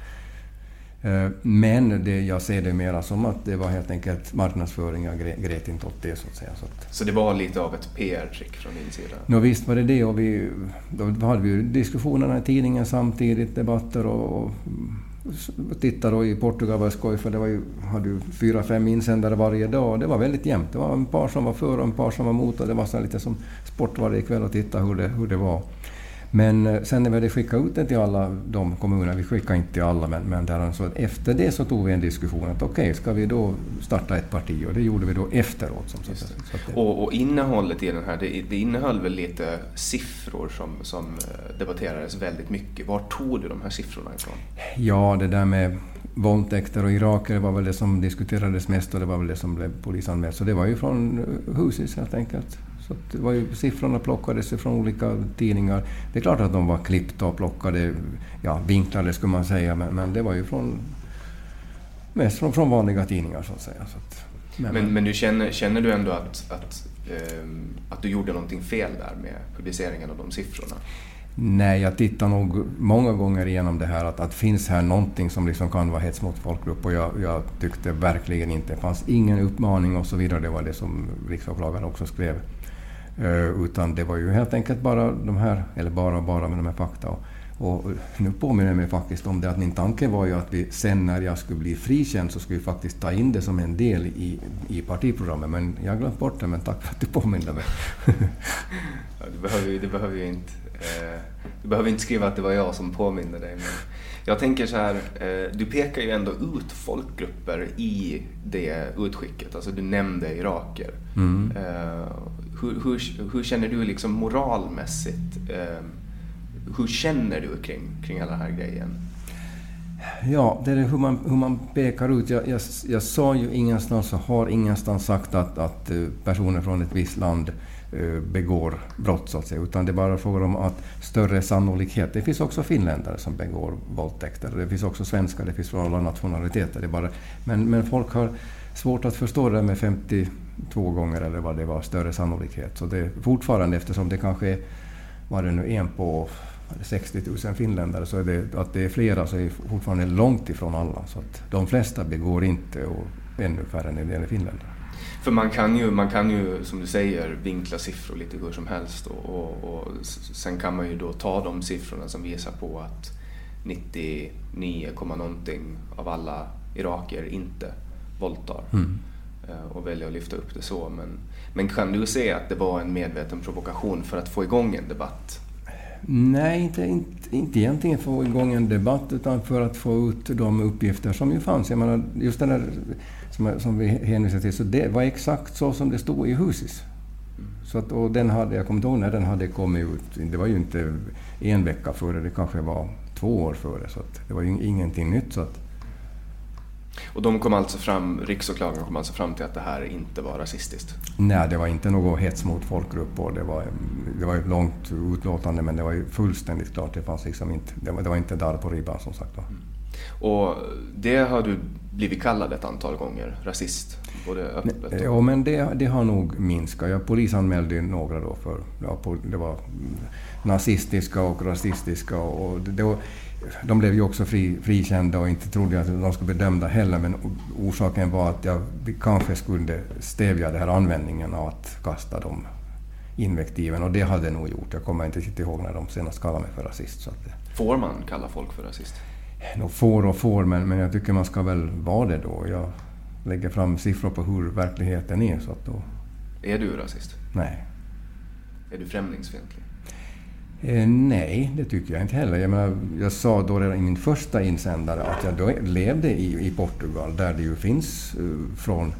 Speaker 2: men det, jag ser det mera som att det var helt enkelt marknadsföring. Jag grät inte åt det så att säga. Så, att,
Speaker 1: så det var lite av ett PR-trick från din sida?
Speaker 2: Nå, visst var det det. Och vi, då hade vi ju diskussionerna i tidningen samtidigt, debatter och, och tittade då i Portugal var skoj för det var ju, hade ju fyra, fem insändare varje dag och det var väldigt jämnt. Det var en par som var för och en par som var mot och det var så lite som sport varje kväll att titta hur det, hur det var. Men eh, sen när vi hade skickat ut det till alla de kommunerna, vi skickade inte till alla, men, men där, så efter det så tog vi en diskussion att okej, okay, ska vi då starta ett parti? Och det gjorde vi då efteråt. Som sagt.
Speaker 1: Och, och, innehållet i den här, det, det innehöll väl lite siffror som, som eh, debatterades väldigt mycket. Var tog du de här siffrorna ifrån?
Speaker 2: Ja, det där med våldtäkter och iraker var väl det som diskuterades mest och det var väl det som blev polisanmält. Så det var ju från eh, husis helt enkelt. Så det var ju, siffrorna plockades från olika tidningar. Det är klart att de var klippta och plockade, ja, vinklade skulle man säga, men, men det var ju från, mest från, från vanliga tidningar så att säga. Så att,
Speaker 1: men, men, men, du känner, känner du ändå att, att, eh, att du gjorde någonting fel där med publiceringen av de siffrorna?
Speaker 2: Nej, jag tittar nog många gånger igenom det här att, att finns här någonting som liksom kan vara hets mot folkgrupp och jag, jag tyckte verkligen inte det fanns ingen uppmaning och så vidare. Det var det som riksåklagaren också skrev. Uh, utan det var ju helt enkelt bara de här, eller bara och bara med de här fakta. Och, nu påminner jag mig faktiskt om det att min tanke var ju att vi sen när jag skulle bli frikänd så skulle vi faktiskt ta in det som en del i, i partiprogrammet. Men jag har glömt bort det, men tack för att du påminde mig.
Speaker 1: ja, du, behöver, du, behöver ju inte, eh, du behöver inte skriva att det var jag som påminde dig. Men jag tänker så här, eh, du pekar ju ändå ut folkgrupper i det utskicket. Alltså du nämnde iraker. Mm. Eh, hur, hur, hur, känner du liksom moralmässigt? Eh, hur känner du kring, kring hela den här grejen?
Speaker 2: Ja, det är hur man, hur man pekar ut. Jag, jag, jag sa ju ingenstans och har ingenstans sagt att, att eh, personer från ett visst land eh, begår brott, så att säga. Utan det är bara frågan om att större sannolikhet. Det finns också finländare som begår våldtäkter. Det finns också svenskar, det finns från alla nationaliteter. Det bara, men, men folk har svårt att förstå det med 50 52 gånger eller vad det var, större sannolikhet. Så det fortfarande, eftersom det kanske vad det nu en på 60 000 finländare, så är det, att det är flera så är det fortfarande långt ifrån alla. Så att de flesta begår inte och ännu färre när det gäller finländare.
Speaker 1: För man kan, ju, man kan ju, som du säger, vinkla siffror lite hur som helst och, och, och sen kan man ju då ta de siffrorna som visar på att 99, någonting av alla iraker inte våldtar. Mm. Eh, och välja att lyfta upp det så. Men, men kan du se att det var en medveten provokation för att få igång en debatt
Speaker 2: Nej, inte, inte, inte egentligen få igång en debatt utan för att få ut de uppgifter som ju fanns. Jag menar, just det där som, som vi hänvisar till, så det var exakt så som det stod i Husis. Så att, och den hade, jag kommer inte ihåg när den hade kommit ut. Det var ju inte en vecka före, det kanske var två år före. Så att det var ju ingenting nytt. Så att,
Speaker 1: och de kom alltså fram, riksåklagaren kom alltså fram till att det här inte var rasistiskt?
Speaker 2: Nej, det var inte något hets mot folkgrupp och det var, det var ett långt utlåtande men det var ju fullständigt klart. Det, fanns liksom inte, det, var, det var inte där på ribban som sagt. Mm.
Speaker 1: Och det har du blivit kallad ett antal gånger, rasist? Både öppet och...
Speaker 2: Ja, men det, det har nog minskat. Jag polisanmälde några då för ja, det var nazistiska och rasistiska och det, det de blev ju också fri, frikända och inte trodde att de skulle bli dömda heller, men orsaken var att jag kanske skulle stävja den här användningen av att kasta de invektiven, och det hade jag nog gjort. Jag kommer inte riktigt ihåg när de senast kallade mig för rasist. Så att,
Speaker 1: får man kalla folk för rasist?
Speaker 2: No, får och får, men, men jag tycker man ska väl vara det då. Jag lägger fram siffror på hur verkligheten är. Så att då...
Speaker 1: Är du rasist?
Speaker 2: Nej.
Speaker 1: Är du främlingsfientlig?
Speaker 2: Eh, nej, det tycker jag inte heller. Jag, menar, jag sa då redan i min första insändare att jag då levde i, i Portugal där det ju finns eh, från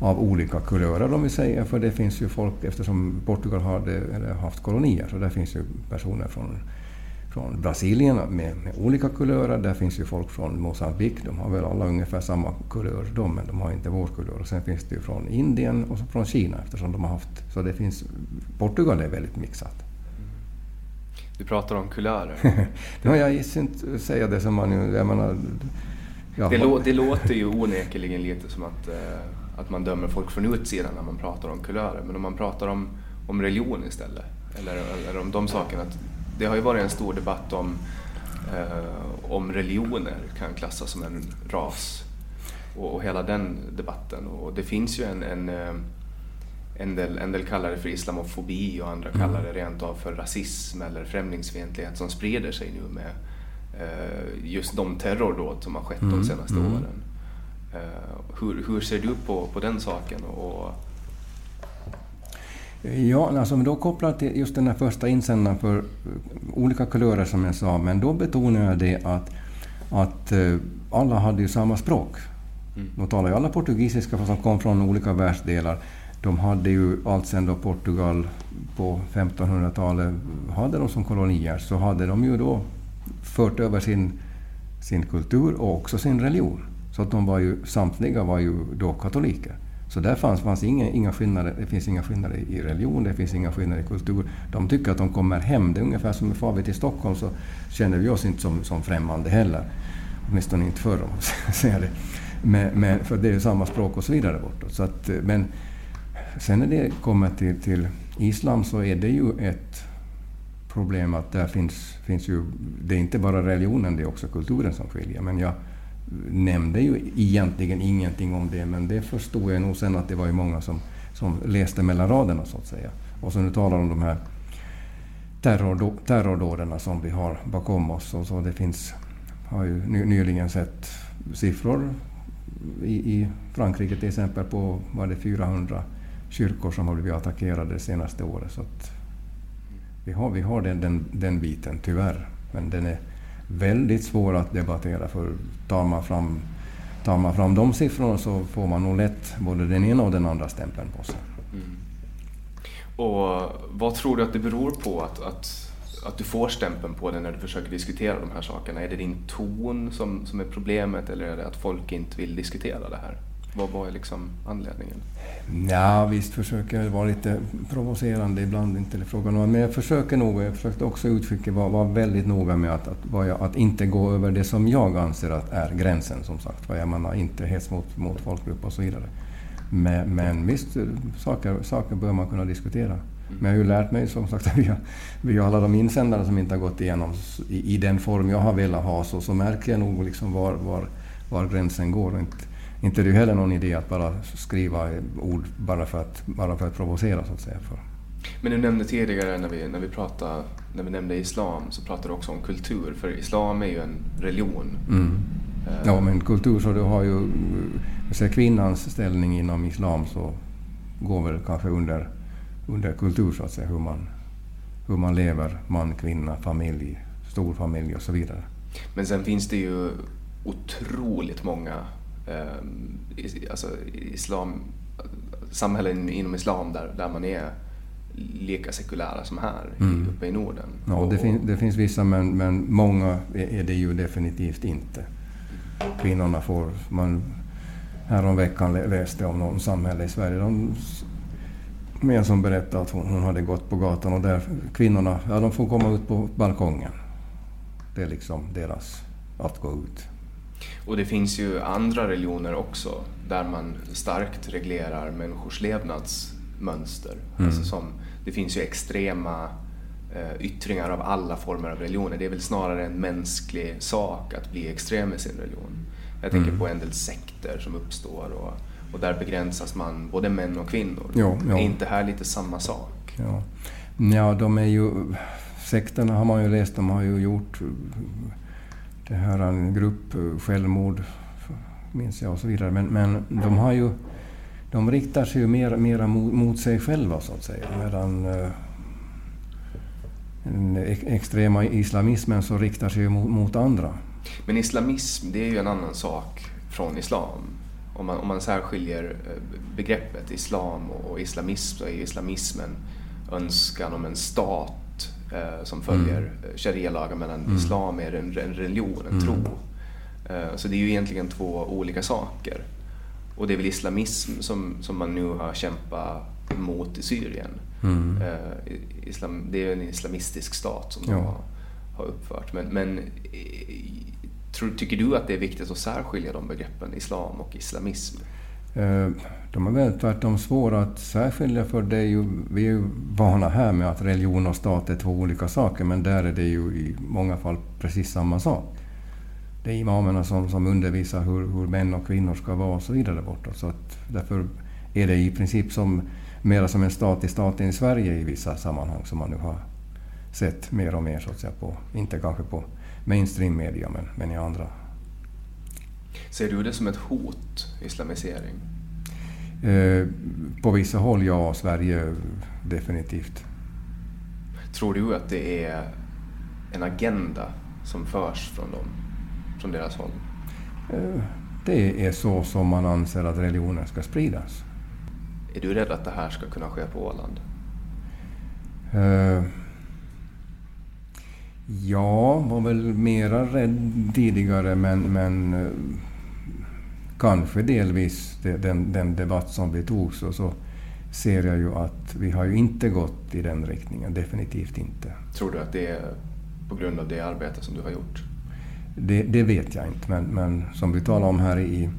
Speaker 2: av olika kulörer om vi säger, för det finns ju folk eftersom Portugal har haft kolonier, så där finns ju personer från, från Brasilien med, med olika kulörer. Där finns ju folk från Moçambique. de har väl alla ungefär samma kulör de, men de har inte vår kulör. Och sen finns det ju från Indien och från Kina eftersom de har haft, så det finns, Portugal är väldigt mixat.
Speaker 1: Du pratar om kulörer.
Speaker 2: ja, jag gissar inte säga det som man... Jag menar,
Speaker 1: det, lå, det låter ju onekligen lite som att, eh, att man dömer folk från utsidan när man pratar om kulörer. Men om man pratar om, om religion istället, eller, eller om de sakerna. Det har ju varit en stor debatt om, eh, om religioner kan klassas som en ras. Och, och hela den debatten. Och det finns ju en, en eh, en del, en del kallar det för islamofobi och andra mm. kallar det rent av för rasism eller främlingsfientlighet som sprider sig nu med eh, just de terrordåd som har skett mm. de senaste mm. åren. Eh, hur, hur ser du på, på den saken? Och,
Speaker 2: Ja, alltså då kopplat till just den här första insändaren för olika kulörer som jag sa, men då betonar jag det att, att eh, alla hade ju samma språk. Mm. De talar ju alla portugisiska fast de kom från olika världsdelar de hade ju alltsedan då Portugal på 1500-talet hade de som kolonier, så hade de ju då fört över sin, sin kultur och också sin religion. Så att de var ju, samtliga var ju då katoliker. Så där fanns, fanns inga, inga skillnader. Det finns inga skillnader i religion, det finns inga skillnader i kultur. De tycker att de kommer hem. Det är ungefär som far vi till Stockholm så känner vi oss inte som, som främmande heller. Åtminstone inte förr om man säger det. Men, men, för det är ju samma språk och så vidare bortåt. Så att, eh, men Sen när det kommer till, till islam så är det ju ett problem att där finns, finns ju... Det är inte bara religionen, det är också kulturen som skiljer. Men jag nämnde ju egentligen ingenting om det, men det förstod jag nog sen att det var ju många som, som läste mellan raderna så att säga. Och så nu talar om de här terrordåden som vi har bakom oss. Och så det finns, har ju nyligen sett siffror i, i Frankrike till exempel på var det 400 kyrkor som har blivit attackerade det senaste året. Så vi har, vi har den, den, den biten, tyvärr. Men den är väldigt svår att debattera för tar man fram, tar man fram de siffrorna så får man nog lätt både den ena och den andra stämpeln på sig. Mm.
Speaker 1: Och vad tror du att det beror på att, att, att du får stämpeln på dig när du försöker diskutera de här sakerna? Är det din ton som, som är problemet eller är det att folk inte vill diskutera det här? Vad var liksom anledningen?
Speaker 2: Ja, visst försöker jag vara lite provocerande ibland, inte frågan om, men jag försöker nog, jag försökte också uttrycka, vara, vara väldigt noga med att, att, jag, att, inte gå över det som jag anser att är gränsen, som sagt. Jag menar, inte hets mot, mot folkgrupp och så vidare. Men, men visst, saker, saker bör man kunna diskutera. Men jag har ju lärt mig som sagt via, via alla de insändare som inte har gått igenom i, i den form jag har velat ha så, så märker jag nog liksom var, var, var gränsen går. Och inte, inte är det ju heller någon idé att bara skriva ord bara för att, bara för att provocera så att säga. För.
Speaker 1: Men du nämnde tidigare när vi, när vi, pratade, när vi nämnde islam så pratade du också om kultur, för islam är ju en religion. Mm.
Speaker 2: Uh. Ja, men kultur så du har ju... Så kvinnans ställning inom islam så går väl kanske under, under kultur så att säga, hur man, hur man lever, man, kvinna, familj, stor familj och så vidare.
Speaker 1: Men sen finns det ju otroligt många eh, alltså islam, samhällen inom islam där, där man är lika sekulära som här mm. uppe i Norden.
Speaker 2: Ja, det, fin det finns vissa men, men många är det ju definitivt inte. Kvinnorna får... Man, häromveckan läste om någon samhälle i Sverige. De, en som berättade att hon, hon, hade gått på gatan och där kvinnorna ja, de får komma ut på balkongen. Det är liksom deras att gå ut.
Speaker 1: Och det finns ju andra religioner också där man starkt reglerar människors levnadsmönster. Mm. Alltså som, det finns ju extrema eh, yttringar av alla former av religioner. Det är väl snarare en mänsklig sak att bli extrem i sin religion. Jag tänker mm. på en del sekter som uppstår och, och där begränsas man både män och kvinnor. Jo, jo. Är inte här lite samma sak?
Speaker 2: Ja. ja, de är ju... Sekterna har man ju läst, de har ju gjort det här en grupp eh, självmord, minns jag, och så vidare. Men, men de har ju... De riktar sig ju mer, mera mot, mot sig själva, så att säga. Medan eh, den extrema islamismen så riktar sig ju mot, mot andra.
Speaker 1: Men islamism, det är ju en annan sak från islam. Om man, om man särskiljer eh, begreppet islam och islamism så är ju islamismen önskan om en stat som följer mm. sharia-lagar medan mm. islam är en, en religion, en mm. tro. Eh, så det är ju egentligen två olika saker. Och det är väl islamism som, som man nu har kämpat mot i Syrien. Mm. Eh, islam, det är en islamistisk stat som ja. de har, har uppfört. Men, men eh, tror, tycker du att det är viktigt att särskilja de begreppen, islam och islamism?
Speaker 2: Eh, de är väl tvärtom svåra att särskilja för det är ju, vi är ju vana här med att religion och stat är två olika saker men där är det ju i många fall precis samma sak. Det är imamerna som, som undervisar hur, hur män och kvinnor ska vara och så vidare bortåt. Så att därför är det i princip som, mera som en stat i staten i Sverige i vissa sammanhang som man nu har sett mer och mer så att säga på, inte kanske på mainstream media men, men i andra
Speaker 1: Ser du det som ett hot, islamisering?
Speaker 2: Eh, på vissa håll ja, Sverige definitivt.
Speaker 1: Tror du att det är en agenda som förs från dem, från deras håll?
Speaker 2: Eh, det är så som man anser att religionen ska spridas.
Speaker 1: Är du rädd att det här ska kunna ske på Åland?
Speaker 2: Eh, ja, var väl mera rädd tidigare men, men kanske delvis den, den debatt som vi tog så, så ser jag ju att vi har ju inte gått i den riktningen, definitivt inte.
Speaker 1: Tror du att det är på grund av det arbete som du har gjort?
Speaker 2: Det, det vet jag inte, men, men som vi talar om här i,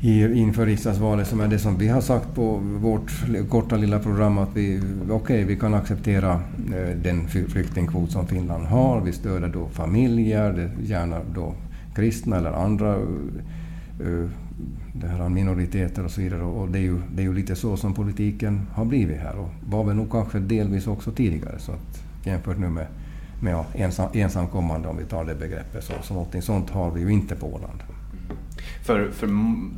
Speaker 2: i, inför riksdagsvalet, som är det som vi har sagt på vårt korta lilla program, att vi, okay, vi kan acceptera eh, den flyktingkvot som Finland har. Vi stöder då familjer, gärna då kristna eller andra eh, eh, det här minoriteter och så vidare. Och det är, ju, det är ju lite så som politiken har blivit här och var väl nog kanske delvis också tidigare. Så att jämfört nu med, med ja, ensam, ensamkommande om vi tar det begreppet. Så, så någonting sånt har vi ju inte på Åland.
Speaker 1: För, för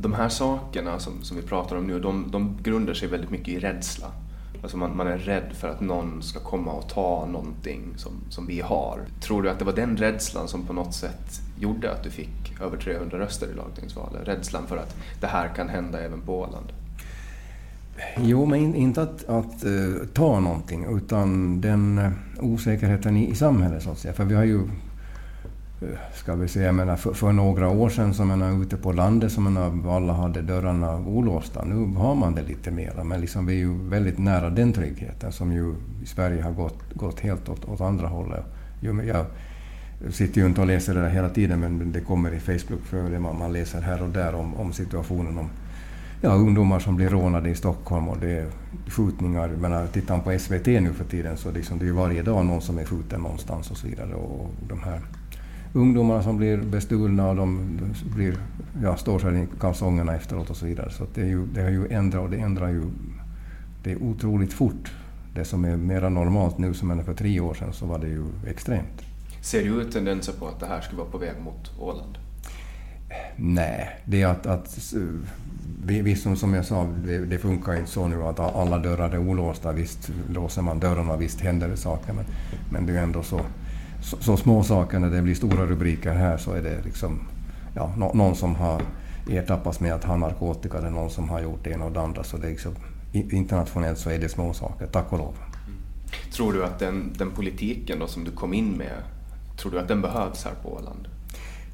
Speaker 1: de här sakerna som, som vi pratar om nu, de, de grundar sig väldigt mycket i rädsla. Alltså man, man, är rädd för att någon ska komma och ta någonting som, som vi har. Tror du att det var den rädslan som på något sätt gjorde att du fick över 300 röster i lagtingsvalet? Rädslan för att det här kan hända även på Åland?
Speaker 2: Jo, men inte att, att uh, ta någonting utan den uh, osäkerheten i, i samhället så att säga. För vi har ju ska vi säga, menar, för, för, några år sedan så menar, ute på landet så menar, alla hade dörrarna olåsta. Nu har man det lite mera, men liksom, vi är ju väldigt nära den tryggheten som ju i Sverige har gått, gått helt åt, åt andra hållet. Jo, jag sitter ju inte och läser det där hela tiden, men det kommer i Facebook-flödet, man, man läser här och där om, om situationen om ja, ungdomar som blir rånade i Stockholm och det är skjutningar. menar, tittar man på SVT nu för tiden så liksom, det är ju varje dag någon som är skjuten någonstans och så vidare. Och de här ungdomarna som blir bestulna och de blir, ja, står sig i kalsongerna efteråt och så vidare. Så det, är ju, det har ju ändrat och det ändrar ju det är otroligt fort. Det som är mera normalt nu som hände för tre år sedan så var det ju extremt.
Speaker 1: Ser du ut tendenser på att det här skulle vara på väg mot Åland?
Speaker 2: Nej, det är att, att visst som, som jag sa, det, det, funkar inte så nu att alla dörrar är olåsta. Visst låser man dörrarna, visst händer det saker, men, men det är ändå så så, små saker när det blir stora rubriker här så är det liksom ja, no, någon som har ertappats med att ha narkotika eller någon som har gjort det ena och det andra. Så det är liksom, internationellt så är det små saker, tack och lov. Mm.
Speaker 1: Tror du att den, den politiken då som du kom in med, tror du att den behövs här på Åland?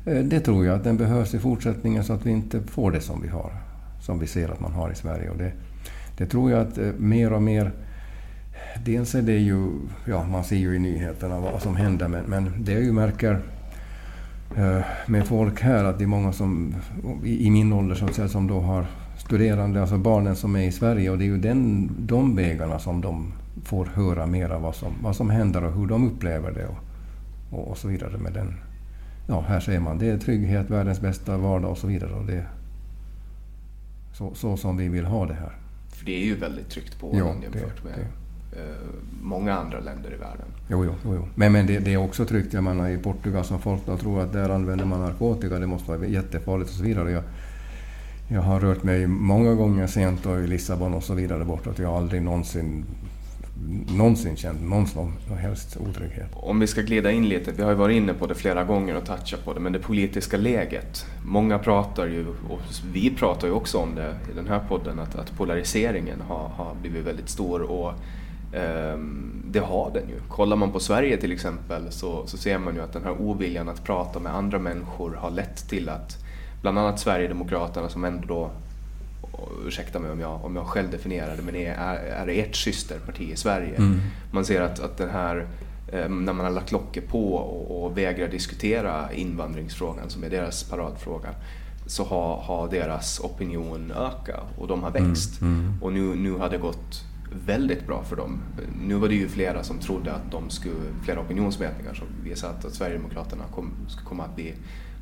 Speaker 2: Eh, det tror jag att den behövs i fortsättningen så att vi inte får det som vi har, som vi ser att man har i Sverige. Och det, det tror jag att eh, mer och mer dels är det ju, ja man ser ju i nyheterna vad som händer, men, men det jag ju märker eh, med folk här att det är många som i, min ålder att säga, som då har studerande, alltså barnen som är i Sverige och det är ju den, de vägarna som de får höra mera vad som, vad som händer och hur de upplever det och, och, och så vidare med den. Ja, här ser man, det är trygghet, världens bästa vardag och så vidare. Och det, så, så som vi vill ha det här.
Speaker 1: För det är ju väldigt tryggt på Åland jämfört med det. Eh, många andra länder i världen.
Speaker 2: Jo, jo, jo. Men, men det, det, är också tryggt. Jag menar, I Portugal som folk då tror att där använder man narkotika, det måste vara jättefarligt och så vidare. Jag, jag har rört mig många gånger sent och i Lissabon och så vidare bortåt. Jag har aldrig någonsin någonsin känt någon som helst otrygghet.
Speaker 1: Om vi ska glida in lite, vi har ju varit inne på det flera gånger och touchat på det, men det politiska läget. Många pratar ju, och vi pratar ju också om det i den här podden, att, att polariseringen har, har blivit väldigt stor och det har den ju. Kollar man på Sverige till exempel så, så ser man ju att den här oviljan att prata med andra människor har lett till att bland annat Sverigedemokraterna som ändå då, ursäkta mig om jag, om jag själv definierar det, men är, är ert systerparti i Sverige. Mm. Man ser att, att den här ehm, när man har lagt locket på och, och vägrar diskutera invandringsfrågan som är deras paradfråga så har, har deras opinion ökat och de har växt. Mm. Mm. Och nu, nu har det gått väldigt bra för dem. Nu var det ju flera som trodde att de skulle, flera opinionsmätningar som visade att, att Sverigedemokraterna kom, skulle komma att bli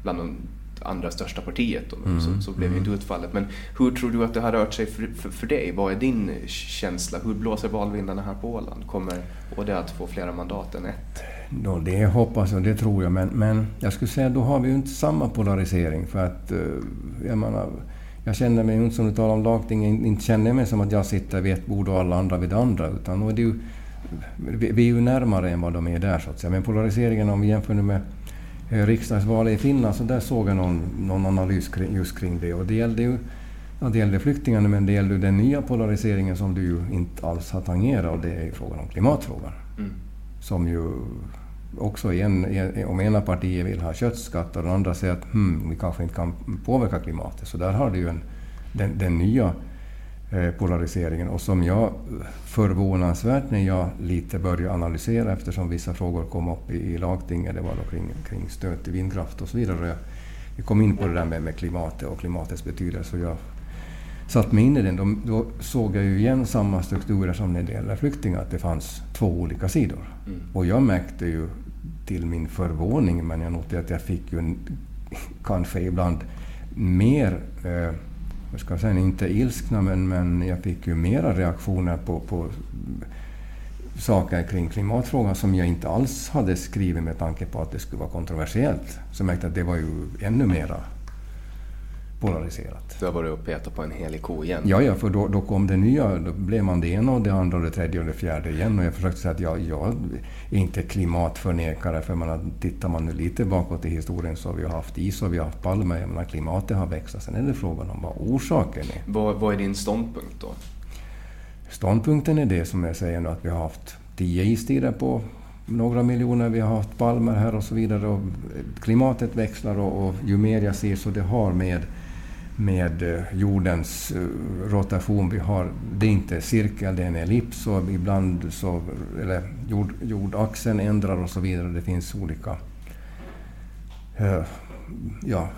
Speaker 1: bland de andra största partiet. Och mm. så, så, blev ju inte mm. utfallet. Men hur tror du att det har rört sig för, för, för, dig? Vad är din känsla? Hur blåser valvindarna här på Åland? Kommer HD att få flera mandat än ett?
Speaker 2: Då det hoppas jag, det tror jag. Men, men jag skulle säga då har vi ju inte samma polarisering. För att, eh, jag menar, jag känner mig inte som du talar om lagting, inte känner jag mig som att jag sitter vid ett bord och alla andra vid det andra. Utan är det ju, vi är ju närmare än vad de är där så att säga. Men polariseringen om vi jämför med eh, riksdagsvalet i Finland så där såg jag någon, någon analys kring, just kring det. Och det gällde ju ja, det gällde flyktingarna men det gällde den nya polariseringen som du ju inte alls har tangerat och det är frågan om klimatfrågan. Mm. Som ju också en, om ena partiet vill ha köttskatt och den andra säger att hmm, vi kanske inte kan påverka klimatet. Så där har du ju en, den, den nya eh, polariseringen och som jag förvånansvärt när jag lite började analysera eftersom vissa frågor kom upp i, i lagtinget, det var då kring, kring stöd till vindkraft och så vidare. Jag, jag kom in på det där med, med klimatet och klimatets betydelse. Och jag satt mig in i den. Då, då såg jag ju igen samma strukturer som när det gäller flyktingar, att det fanns två olika sidor. Mm. Och jag märkte ju till min förvåning, men jag noterade att jag fick ju en, kanske ibland mer, eh, vad ska jag säga, inte ilskna, men, men jag fick ju mera reaktioner på, på saker kring klimatfrågan som jag inte alls hade skrivit med tanke på att det skulle vara kontroversiellt. Så jag märkte att det var ju ännu mera polariserat.
Speaker 1: Du har varit och petat på en helig ko igen?
Speaker 2: Ja, ja för då, då kom det nya. Då blev man det ena och det andra och det tredje och det fjärde igen. Och jag försökte säga att jag, jag är inte klimatförnekare. För man, tittar man nu lite bakåt i historien så har vi haft is och vi har haft palmer. Jag menar, klimatet har växt. Sen är det frågan om vad orsaken är.
Speaker 1: Vad, vad är din ståndpunkt då?
Speaker 2: Ståndpunkten är det som jag säger nu att vi har haft tio istider på några miljoner. Vi har haft palmer här och så vidare. Och klimatet växlar och, och ju mer jag ser så det har med med eh, jordens eh, rotation. Vi har, det är inte cirkel, det är en ellips och ibland så, eller jord, jordaxeln ändrar och så vidare. Det finns olika eh, ja,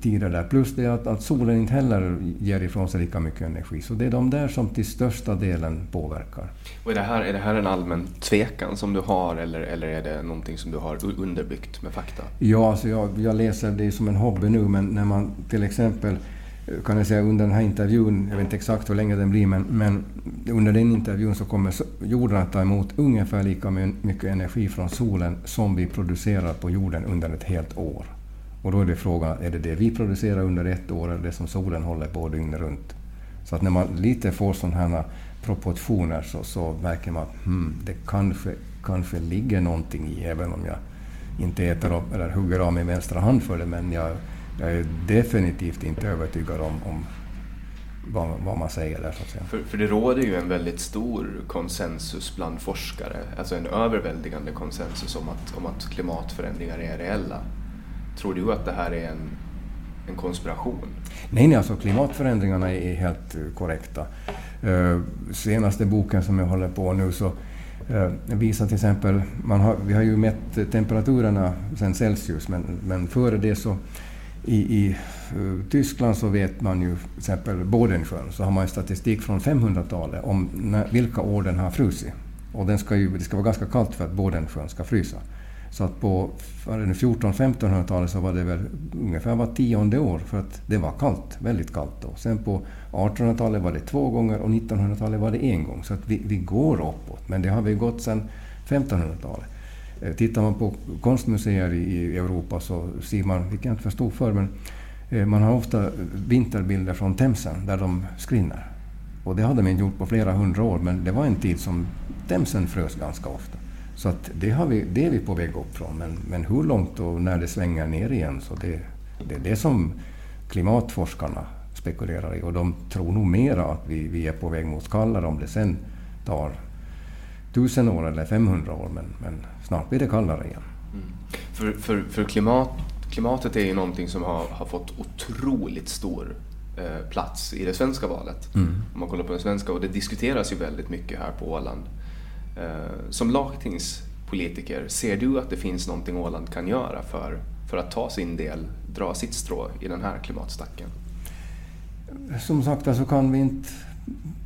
Speaker 2: tider där. Plus det att, att solen inte heller ger ifrån sig lika mycket energi. Så det är de där som till största delen påverkar.
Speaker 1: Och är, det här, är det här en allmän tvekan som du har eller, eller är det någonting som du har underbyggt med fakta?
Speaker 2: Ja, alltså jag, jag läser det som en hobby nu, men när man till exempel kan jag säga under den här intervjun, jag vet inte exakt hur länge den blir, men, men under den intervjun så kommer jorden att ta emot ungefär lika mycket energi från solen som vi producerar på jorden under ett helt år. Och då är det frågan, är det det vi producerar under ett år eller det som solen håller på dygnet runt? Så att när man lite får sådana här proportioner så, så märker man att hmm, det kanske, kanske ligger någonting i, även om jag inte äter upp, eller hugger av min vänstra hand för det, men jag, jag är definitivt inte övertygad om, om vad, vad, man säger där. Så att säga.
Speaker 1: För, för det råder ju en väldigt stor konsensus bland forskare, alltså en överväldigande konsensus om att, om att klimatförändringar är reella. Tror du att det här är en, en konspiration?
Speaker 2: Nej, nej, alltså klimatförändringarna är helt eh, korrekta. Uh, senaste boken som jag håller på nu så uh, visar till exempel, man har, vi har ju mätt temperaturerna sen Celsius, men, men före det så i, i uh, Tyskland så vet man ju till exempel Bodensjön, så har man statistik från 500-talet om när, vilka år den har frusit. Och den ska ju, det ska vara ganska kallt för att Bodensjön ska frysa. Så att på 1400-1500-talet så var det väl ungefär var tionde år för att det var kallt, väldigt kallt då. Sen på 1800-talet var det två gånger och 1900-talet var det en gång. Så att vi, vi går uppåt, men det har vi gått sedan 1500-talet. Eh, tittar man på konstmuseer i Europa så ser man, vilket jag inte förstod förr, men eh, man har ofta vinterbilder från Themsen där de skrinner. Och det hade man gjort på flera hundra år, men det var en tid som Themsen frös ganska ofta. Så att det, har vi, det är vi på väg upp från. Men, men hur långt och när det svänger ner igen, så det, det är det som klimatforskarna spekulerar i. Och de tror nog mera att vi, vi är på väg mot kallare om det sen tar tusen år eller 500 år. Men, men snart blir det kallare igen. Mm.
Speaker 1: För, för, för klimat, klimatet är ju någonting som har, har fått otroligt stor eh, plats i det svenska valet. Mm. Om man kollar på den svenska, och det diskuteras ju väldigt mycket här på Åland. Eh, som lagtingspolitiker, ser du att det finns någonting Åland kan göra för, för att ta sin del, dra sitt strå i den här klimatstacken?
Speaker 2: Som sagt så alltså kan vi inte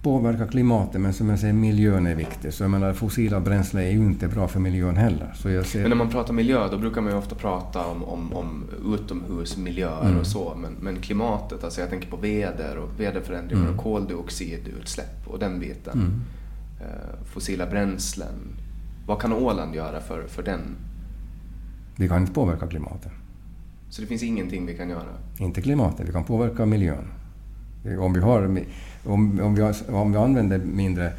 Speaker 2: påverka klimatet, men som jag säger, miljön är viktig. Så jag menar, fossila bränslen är ju inte bra för miljön heller. Så jag ser...
Speaker 1: Men när man pratar miljö, då brukar man ju ofta prata om, om, om utomhusmiljöer mm. och så. Men, men klimatet, alltså jag tänker på väder och väderförändringar mm. och koldioxidutsläpp och den biten. Mm. Eh, fossila bränslen. Vad kan Åland göra för, för den?
Speaker 2: Vi kan inte påverka klimatet.
Speaker 1: Så det finns ingenting vi kan göra?
Speaker 2: Inte klimatet, vi kan påverka miljön. Om vi, har, om, om vi, om vi använder mindre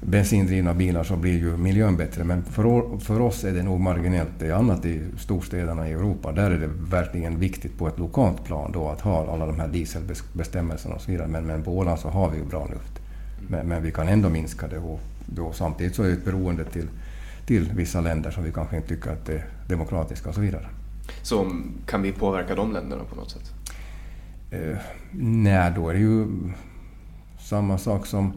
Speaker 2: bensindrivna bilar så blir ju miljön bättre. Men för, för oss är det nog marginellt. Det är annat i storstäderna i Europa. Där är det verkligen viktigt på ett lokalt plan då att ha alla de här dieselbestämmelserna och så vidare. Men, men på Åland så har vi ju bra luft. Men, men, vi kan ändå minska det och då, samtidigt så är det ett beroende till, till vissa länder som vi kanske inte tycker att är demokratiska och så vidare.
Speaker 1: Så kan vi påverka de länderna på något sätt?
Speaker 2: Eh, nej, då är det ju samma sak som,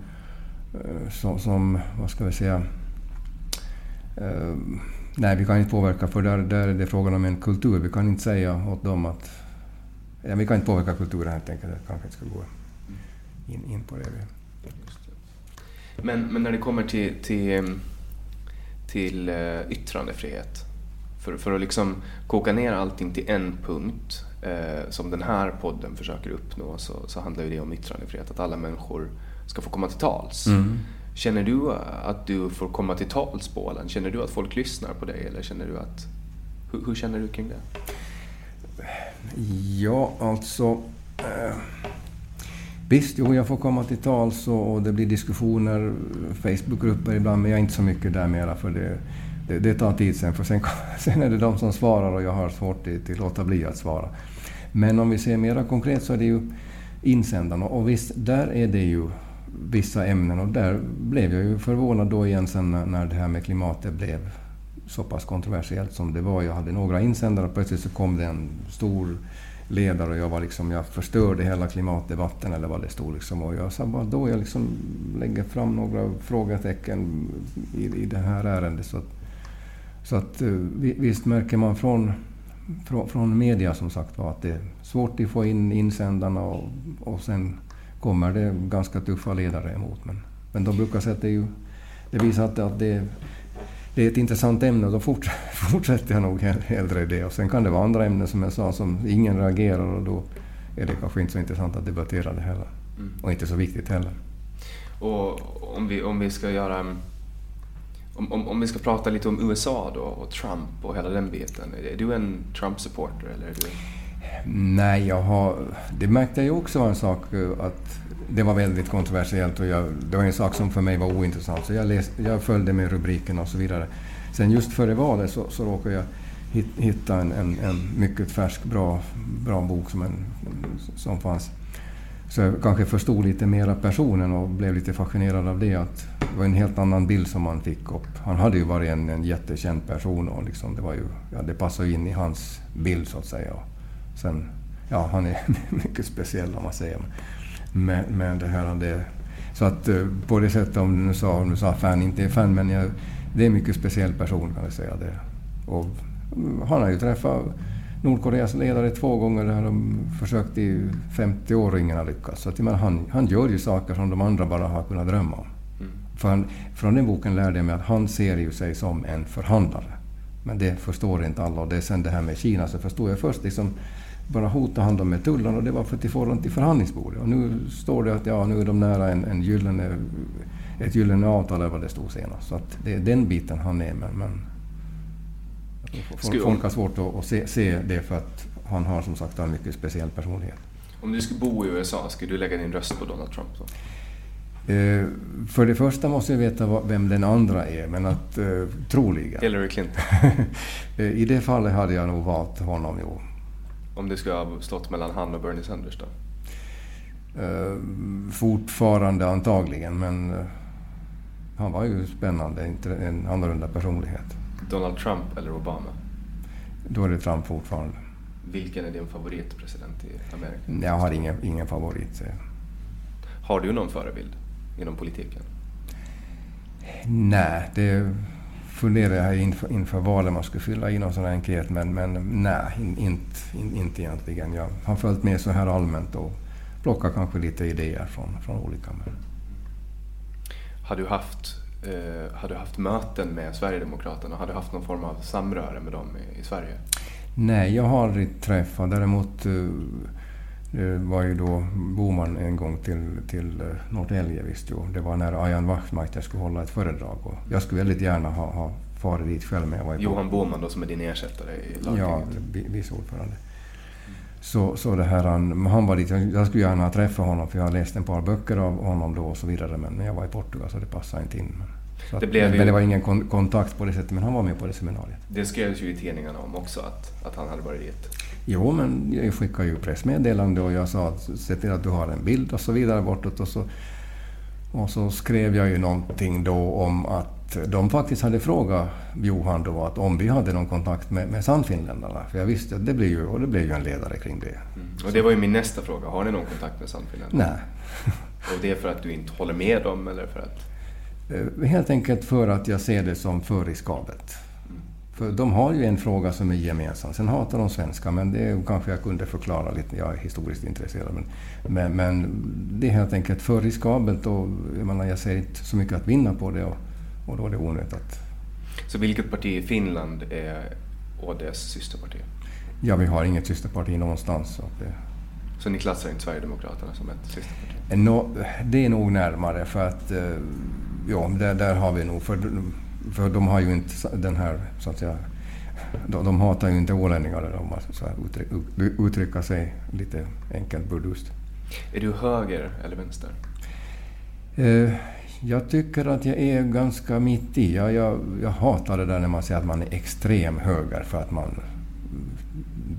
Speaker 2: eh, som, som vad ska vi säga, eh, nej vi kan inte påverka för där, där är det frågan om en kultur. Vi kan inte säga åt dem att, ja, vi kan inte påverka kulturen helt enkelt. Jag kanske inte ska gå in, in på det.
Speaker 1: Men, men när det kommer till, till, till eh, yttrandefrihet, för, för att liksom koka ner allting till en punkt eh, som den här podden försöker uppnå så, så handlar det om yttrandefrihet, att alla människor ska få komma till tals. Mm. Känner du att du får komma till tals på Åland? Känner du att folk lyssnar på dig eller känner du att... Hur, hur känner du kring det?
Speaker 2: Ja, alltså... Eh, visst, jo, jag får komma till tals och, och det blir diskussioner, Facebookgrupper ibland, men jag är inte så mycket där mera för det, det, det tar tid sen. För sen, sen är det de som svarar och jag har svårt att låta bli att svara. Men om vi ser mera konkret så är det ju insändarna. Och visst, där är det ju vissa ämnen och där blev jag ju förvånad då igen sen när det här med klimatet blev så pass kontroversiellt som det var. Jag hade några insändare och plötsligt så kom det en stor ledare och jag var liksom, jag förstörde hela klimatdebatten eller vad det stod liksom. Och jag sa bara då jag liksom lägger fram några frågetecken i, i det här ärendet. Så att, så att eh, visst märker man från, från, från media som sagt var att det är svårt att få in insändarna och, och sen kommer det ganska tuffa ledare emot. Men, men de brukar säga att det, är ju, det visar att, att det, det är ett intressant ämne och då fortsätter jag nog hellre det. Och sen kan det vara andra ämnen som jag sa som ingen reagerar och då är det kanske inte så intressant att debattera det heller. Mm. Och inte så viktigt heller.
Speaker 1: Och om vi, om vi ska göra... Om, om, om vi ska prata lite om USA då och Trump och hela den biten. Är du en Trump-supporter eller är du...
Speaker 2: Nej, jag har, det märkte jag ju också var en sak eh, att det var väldigt kontroversiellt och jag, det var en sak som för mig var ointressant. Så jag, läste, jag följde med rubrikerna och så vidare. Sen just före valet så, så råkade jag hitta en, en, en, mycket färsk, bra, bra bok som, en, som fanns. Så jag kanske förstod lite mera personen och blev lite fascinerad av det. Att det var en helt annan bild som man fick upp. Han hade ju varit en, en jättekänd person och liksom det, var ju, ja, det passade in i hans bild så att säga. Sen, ja, han är mycket speciell om man säger. Men, men det här, det, så att eh, på det sättet, om du sa, om du sa fan, inte är fan, men jag, det är en mycket speciell person kan jag säga. Det. Och mm, han har ju träffat Nordkoreas ledare två gånger. Det har de försökt i 50 år och ingen har lyckats. Så att, men han, han gör ju saker som de andra bara har kunnat drömma om. Mm. För han, från den boken lärde jag mig att han ser ju sig som en förhandlare. Men det förstår inte alla. Och det är sen det här med Kina så förstod jag först liksom bara hotade han dem med tullar och det var för att få dem till förhandlingsbordet. Och nu står det att ja, nu är de nära en, en gyllene, ett gyllene avtal, eller vad det stod senast. Så att det är den biten han är med. Men folk har svårt att, att se, se, det för att han har som sagt en mycket speciell personlighet.
Speaker 1: Om du skulle bo i USA, skulle du lägga din röst på Donald Trump då?
Speaker 2: Eh, för det första måste jag veta vem den andra är, men att eh, troligen.
Speaker 1: Hillary Clinton?
Speaker 2: Eh, I det fallet hade jag nog valt honom, jo.
Speaker 1: Om det skulle ha stått mellan han och Bernie Sanders då?
Speaker 2: Uh, fortfarande antagligen, men uh, han var ju spännande, en annorlunda personlighet.
Speaker 1: Donald Trump eller Obama?
Speaker 2: Då är det Trump fortfarande.
Speaker 1: Vilken är din favoritpresident i Amerika?
Speaker 2: Jag har ingen, ingen favorit.
Speaker 1: Har du någon förebild inom politiken?
Speaker 2: Nej, det funderade jag inför, inför valet man skulle fylla i någon sån här enkät, men, men nej, in, inte, in, inte egentligen. Jag har följt med så här allmänt och plockat kanske lite idéer från, från olika. Men...
Speaker 1: Har du haft eh, har du haft möten med Sverigedemokraterna? Har du haft någon form av samröre med dem i, i Sverige?
Speaker 2: Nej, jag har aldrig träffat. Däremot eh, det var ju då Boman en gång till, till eh, Norrtälje, visst jo. Det var när Ajan Wachtmeister skulle hålla ett föredrag. Och jag skulle väldigt gärna ha, ha farit dit själv. Men jag var
Speaker 1: Johan Boman då som är din ersättare i
Speaker 2: lagtinget? Ja, vice ordförande. Så, så det här, han, han var dit, jag skulle gärna ha träffat honom för jag har läst en par böcker av honom då och så vidare. Men jag var i Portugal så det passade inte in. Men, det att, men, ju, men, det var ingen kon, kontakt på det sättet, men han var med på det seminariet.
Speaker 1: Det skrevs ju i tidningarna om också, att, att han hade varit dit.
Speaker 2: Jo, men jag skickade ju pressmeddelande och jag sa att se till att du har en bild och så vidare bortåt. Och så, och så skrev jag ju någonting då om att de faktiskt hade frågat Johan då att om vi hade någon kontakt med, med Sannfinländarna. För jag visste att det blev ju, och det blev ju en ledare kring det. Mm.
Speaker 1: Och det var ju min nästa fråga. Har ni någon kontakt med Sannfinländarna?
Speaker 2: Nej.
Speaker 1: och det är för att du inte håller med dem eller för att?
Speaker 2: Eh, helt enkelt för att jag ser det som för riskabelt. För de har ju en fråga som är gemensam. Sen hatar de svenska, men det kanske jag kunde förklara lite. Jag är historiskt intresserad. Men, men, men det är helt enkelt för riskabelt och jag, menar, jag ser inte så mycket att vinna på det och, och då är det onödigt att...
Speaker 1: Så vilket parti i Finland är ÅDs systerparti?
Speaker 2: Ja, vi har inget systerparti någonstans. Så, det...
Speaker 1: så ni klassar inte Sverigedemokraterna som ett systerparti?
Speaker 2: No, det är nog närmare för att eh, ja, där, där har vi nog, för, för de har ju inte den här, så att säga, de, de hatar ju inte ålänningar om man så här uttryck, uttrycka sig lite enkelt burdust.
Speaker 1: Är du höger eller vänster?
Speaker 2: Eh, jag tycker att jag är ganska mitt i. Jag, jag, jag hatar det där när man säger att man är extrem höger för att man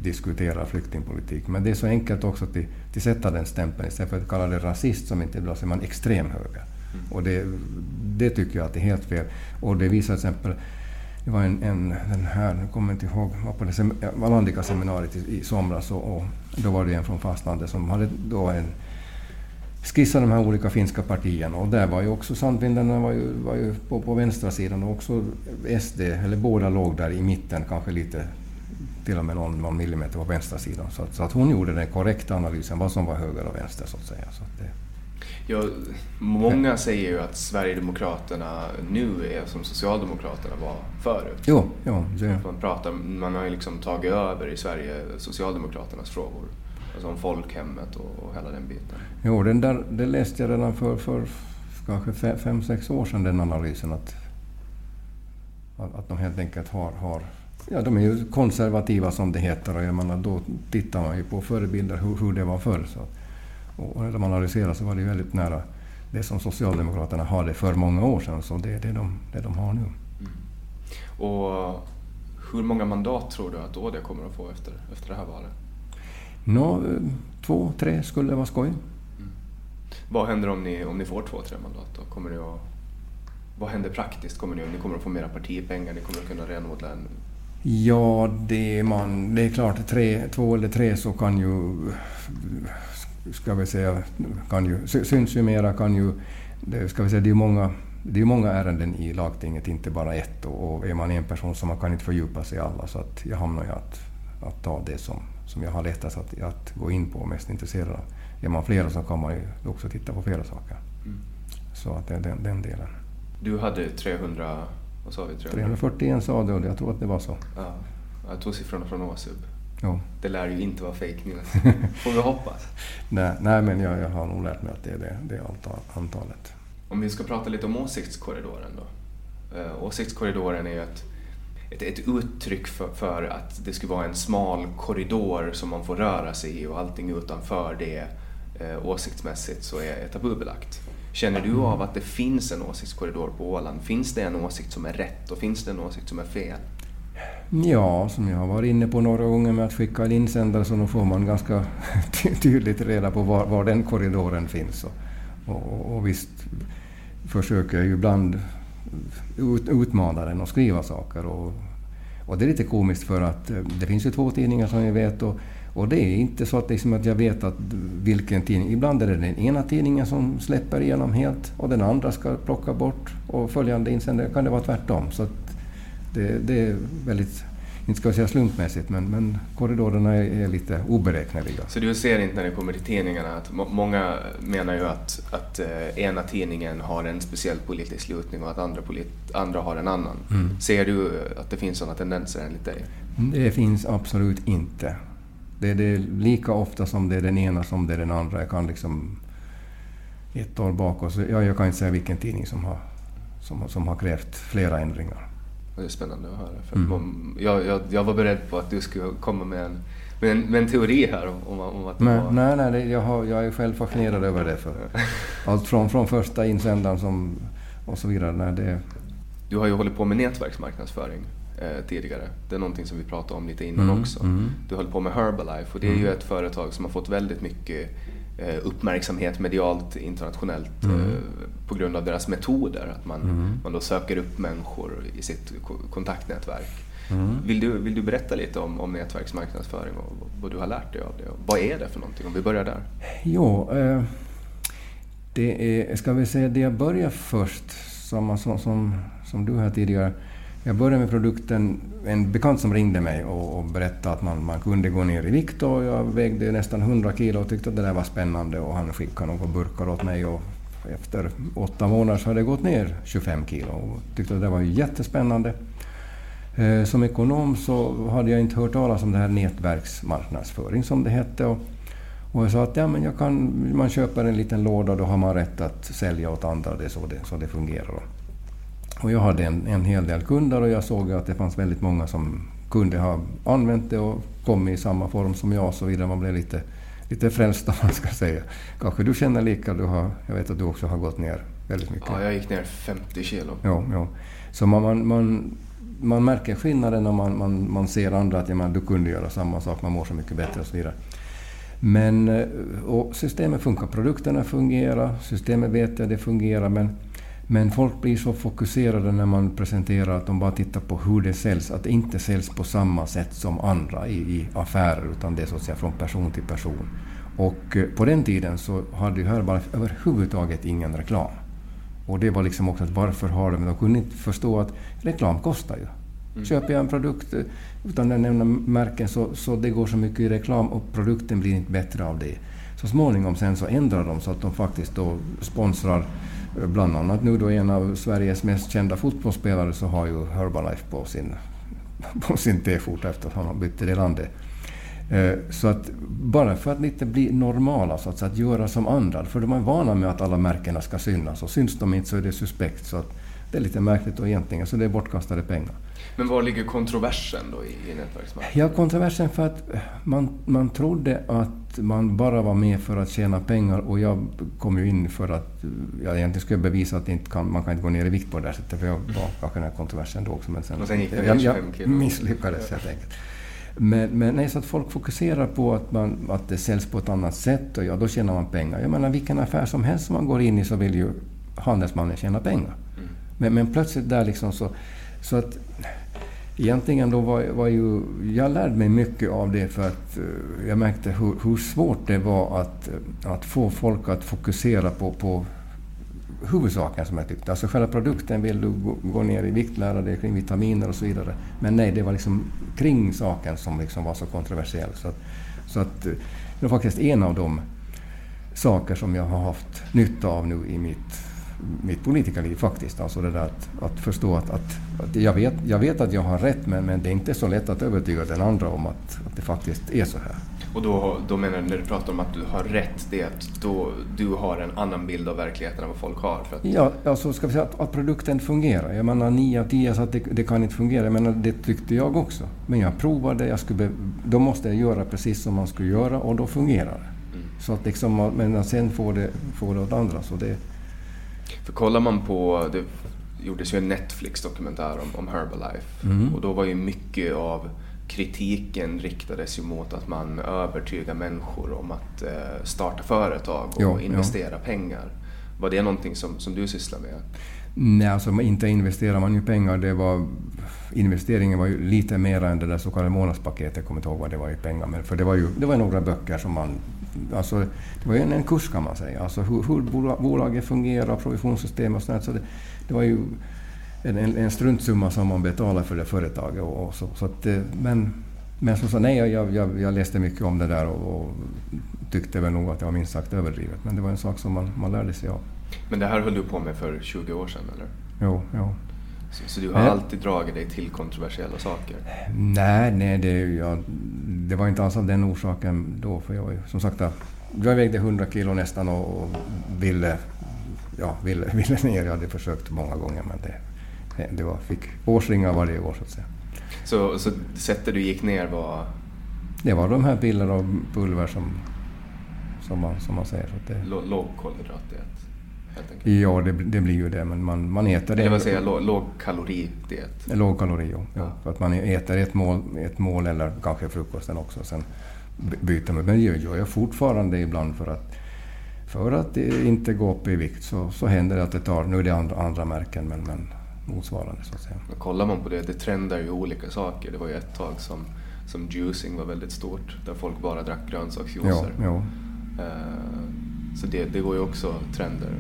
Speaker 2: diskuterar flyktingpolitik. Men det är så enkelt också att de, sätta den stämpeln. Istället för att kalla det rasist som inte bra, så är man extrem höger. Mm. Och det, det tycker jag att det är helt fel. Och det visar till exempel det var en, en den här, nu kommer jag inte ihåg, var på det Valandica seminariet i, i somras och, och, då var det en från fastlandet som hade då en skissat de här olika finska partierna och där var ju också Sandvindarna var ju, var ju på, på vänstra sidan och också SD, eller båda låg där i mitten, kanske lite till och med någon, någon millimeter på vänstra sidan. Så, så, att hon gjorde den korrekta analysen, vad som var höger och vänster så att säga. Så att det,
Speaker 1: Ja, många säger ju att Sverigedemokraterna nu är som Socialdemokraterna var förut.
Speaker 2: Jo, jo, det...
Speaker 1: Man, pratar, man har ju liksom tagit över i Sverige Socialdemokraternas frågor. Alltså om folkhemmet och, och hela den biten.
Speaker 2: Jo, den där, det läste jag redan för, för kanske fem, sex år sedan, den analysen. Att, att de helt enkelt har, har Ja, de är ju konservativa som det heter och jag menar, då tittar man ju på förebilder hur, hur det var förr. Så. Och när de analyserar så var det väldigt nära det som Socialdemokraterna hade för många år sedan. Så det är det de, det de har nu. Mm.
Speaker 1: Och hur många mandat tror du att ÅD kommer att få efter, efter det här valet?
Speaker 2: Nå, två, tre skulle vara skoj. Mm.
Speaker 1: Vad händer om ni, om ni får två, tre mandat? Då? Kommer ni att, vad händer praktiskt? Kommer ni, ni kommer att få mera partipengar? Ni kommer att kunna renodla en
Speaker 2: Ja, det, man, det är klart, tre, två eller tre så kan ju ska vi säga, kan ju, syns ju mera, kan ju, det, ska vi säga, det är många det är många ärenden i lagtinget, inte bara ett. Och, och är man en person så man kan inte fördjupa sig i alla. Så att jag hamnar ju att, att ta det som, som jag har lättast att, att gå in på och mest intresserad av. Är man flera så kan man ju också titta på flera saker. Mm. Så att det är den, den delen.
Speaker 1: Du hade 300, vad sa vi?
Speaker 2: 300? 341 sa du och jag tror att det var så.
Speaker 1: Ja, jag tog siffrorna från Åsub.
Speaker 2: Ja.
Speaker 1: Det lär ju inte vara fake news. Får vi hoppas.
Speaker 2: nej, nej, men jag, jag har nog lärt mig att det är det, det antalet.
Speaker 1: Om vi ska prata lite om åsiktskorridoren då. Uh, åsiktskorridoren är ju ett, ett, ett uttryck för, för, att det ska vara en smal korridor som man får röra sig i och allting utanför det uh, åsiktsmässigt så är tabubelagt. Känner du av att det finns en åsiktskorridor på Åland? Finns det en åsikt som är rätt och finns det en åsikt som är fel?
Speaker 2: Ja, som jag har varit inne på några gånger med att skicka en insändare så då får man ganska tydligt reda på var, var den korridoren finns. Och, och, och visst försöker jag ju ibland ut, utmana den och skriva saker. Och, och det är lite komiskt för att eh, det finns ju två tidningar som jag vet och, och det är inte så att, liksom att jag vet att vilken tidning... Ibland är det den ena tidningen som släpper igenom helt och den andra ska plocka bort och följande insändare kan det vara tvärtom. Så det, det är väldigt, inte ska jag säga slumpmässigt, men, men korridorerna är, är, lite oberäkneliga.
Speaker 1: Så du ser inte när det kommer till tidningarna att många menar ju att, att uh, ena tidningen har en speciell politisk lutning och att andra, polit, andra har en annan. Mm. Ser du att det finns sådana tendenser enligt dig?
Speaker 2: Det finns absolut inte. Det, det är lika ofta som det är den ena som det är den andra. Jag kan liksom ett år bakåt, ja, jag kan inte säga vilken tidning som har, som, som har krävt flera ändringar.
Speaker 1: Det är spännande att höra. För mm. jag, jag, jag, var beredd på att du skulle komma med en, med en, med en teori här om, om att
Speaker 2: men, var... Nej, nej, det, jag, har, jag är själv fascinerad över det. För allt från, från första insändaren som, och så vidare. Nej, det...
Speaker 1: Du har ju hållit på med nätverksmarknadsföring eh, tidigare. Det är någonting som vi pratade om lite innan mm, också. Mm. Du höll på med Herbalife och det är ju mm. ett företag som har fått väldigt mycket uppmärksamhet medialt internationellt mm. Eh, på grund av deras metoder. Att man, mm. man då söker upp människor i sitt kontaktnätverk. Mm. Vill, du, vill du berätta lite om, om nätverksmarknadsföring och vad du har lärt dig av det? vad är det för någonting? Om vi börjar där.
Speaker 2: Jo, eh, det är, ska vi säga det jag började först, samma som, som, som du här tidigare. Jag började med produkten, en bekant som ringde mig och, och berättade att man, man kunde gå ner i vikt och jag vägde nästan 100 kilo och tyckte att det där var spännande och han skickade några burkar åt mig och efter åtta månader så hade jag gått ner 25 kilo och tyckte att det var jättespännande. Eh, som ekonom så hade jag inte hört talas om det här nätverksmarknadsföring som det hette och, Och jag sa att ja, men jag kan, man köper en liten låda och då har man rätt att sälja åt andra. Det är så det, så det fungerar. Och jag hade en, en hel del kunder och jag såg att det fanns väldigt många som kunde ha använt det och kommit i samma form som jag och så vidare. Man blev lite, lite frälst om man ska säga. Kanske du känner lika, du har, jag vet att du också har gått ner väldigt mycket.
Speaker 1: Ja, jag gick ner 50 kilo.
Speaker 2: Ja, ja. Så man, man, man, man märker skillnaden när man, man, man ser andra att ja, man, du kunde göra samma sak, man mår så mycket bättre och så vidare. Men eh, och systemet funkar, produkterna fungerar, systemet vet att det fungerar, men men folk blir så fokuserade när man presenterar att de bara tittar på hur det säljs, att det inte säljs på samma sätt som andra i, i affärer, utan det är så att säga från person till person. Och eh, på den tiden så hade ju Herbalife överhuvudtaget ingen reklam. Och det var liksom också att varför har de De kunde inte förstå att reklam kostar ju. Mm. Köper jag en produkt eh, utan att nämna märken så, så det går så mycket i reklam och produkten blir inte bättre av det. Så småningom sen så ändrar de så att de faktiskt då sponsrar Bland annat nu då en av Sveriges mest kända fotbollsspelare så har ju Herbalife på sin, på sin T-skjorta efter att han har bytt till det landet. Eh, så att bara för att lite bli normala, så att, att göra som andra. För de är vana med att alla märkena ska synas och syns de inte så är det suspekt. Så att det är lite märkligt och egentligen, så det är bortkastade pengar.
Speaker 1: Men var ligger kontroversen då i, i nätverksmarknaden?
Speaker 2: Ja, kontroversen för att man, man trodde att man bara var med för att tjäna pengar och jag kom ju in för att jag egentligen skulle bevisa att inte kan, man kan inte gå ner i vikt på det här sättet. För jag var kanske den här kontroversen då också. Men
Speaker 1: sen, och sen gick det
Speaker 2: jag, jag misslyckades helt enkelt. Men, men nej, så att folk fokuserar på att, man, att det säljs på ett annat sätt och ja, då tjänar man pengar. Jag menar vilken affär som helst som man går in i så vill ju handelsmannen tjäna pengar. Mm. Men, men plötsligt där liksom så... Så att egentligen då var, var ju... Jag lärde mig mycket av det för att eh, jag märkte hur, hur, svårt det var att, att få folk att fokusera på, på huvudsaken som jag tyckte. Alltså själva produkten vill du gå, gå ner i vikt, lära dig kring vitaminer och så vidare. Men nej, det var liksom kring saken som liksom var så kontroversiell. Så att, så att eh, det var faktiskt en av de saker som jag har haft nytta av nu i mitt mitt politikerliv faktiskt. Alltså det där att, att förstå att, att, att, jag, vet, jag vet att jag har rätt men, men det är inte så lätt att övertyga den andra om att, att det faktiskt är så här.
Speaker 1: Och då, då menar du när du pratar om att du har rätt, det är att då, du har en annan bild av verkligheten än vad folk har? För att...
Speaker 2: Ja, alltså ska vi säga att, att produkten fungerar. Jag menar 9 av 10 sa att det, det, kan inte fungera. Jag menar, det tyckte jag också. Men jag provade, jag skulle, då måste jag göra precis som man skulle göra och då fungerar det. Mm. Så att liksom, men sen får det, får det åt andra. Så det,
Speaker 1: för kollar man på, det gjordes ju en Netflix-dokumentär om, om Herbalife mm. och då var ju mycket av kritiken riktades ju mot att man övertygar människor om att eh, starta företag och jo, investera jo. pengar. Var det någonting som, som du sysslar med?
Speaker 2: Nej, alltså inte investerar man ju pengar. Det var, investeringen var ju lite mer än det där så kallade månadspaketet. Jag kommer inte ihåg vad det var i pengar. Men för det var ju det var några böcker som man Alltså, det var ju en, en kurs kan man säga, alltså hur, hur bolaget fungerar, provisionssystem och sånt. Så det, det var ju en, en, en struntsumma som man betalade för det företaget. Och, och så, så att, eh, men, men som sagt, nej, jag, jag, jag läste mycket om det där och, och, tyckte väl nog att det var minst sagt överdrivet. Men det var en sak som man, man lärde sig av.
Speaker 1: Men det här höll du på med för 20 år sedan, eller?
Speaker 2: Jo, jo.
Speaker 1: Så, så, du har eh. alltid dragit dig till kontroversiella saker?
Speaker 2: Nej, nej det, jag, det var inte alls av den orsaken då. För jag, som sagt, jag vägde 100 kilo nästan och, ville, ja, ville, ville ner. Jag hade försökt många gånger men det, det var, fick årsringar varje år så att säga.
Speaker 1: Så, så sättet du gick ner var?
Speaker 2: Det var de här piller och pulver som, som, man, som man säger. Så det,
Speaker 1: Lågkolhydratdiet?
Speaker 2: Ja, det, det, blir ju det, men man, man äter det.
Speaker 1: Det vill säga lågkaloridiet?
Speaker 2: Låg lågkalori, ja. ja. För att man äter ett mål, ett mål eller kanske frukosten också. Sen byter man. Men det gör jag fortfarande ibland för att för att inte gå upp i vikt så, så händer det att det tar, nu är det andra, andra märken men, men motsvarande så att säga.
Speaker 1: Men kollar man på det, det trendar ju olika saker. Det var ju ett tag som, som juicing var väldigt stort, där folk bara drack grönsaksjuicer. Ja, ja. Uh, så det, det går ju också trender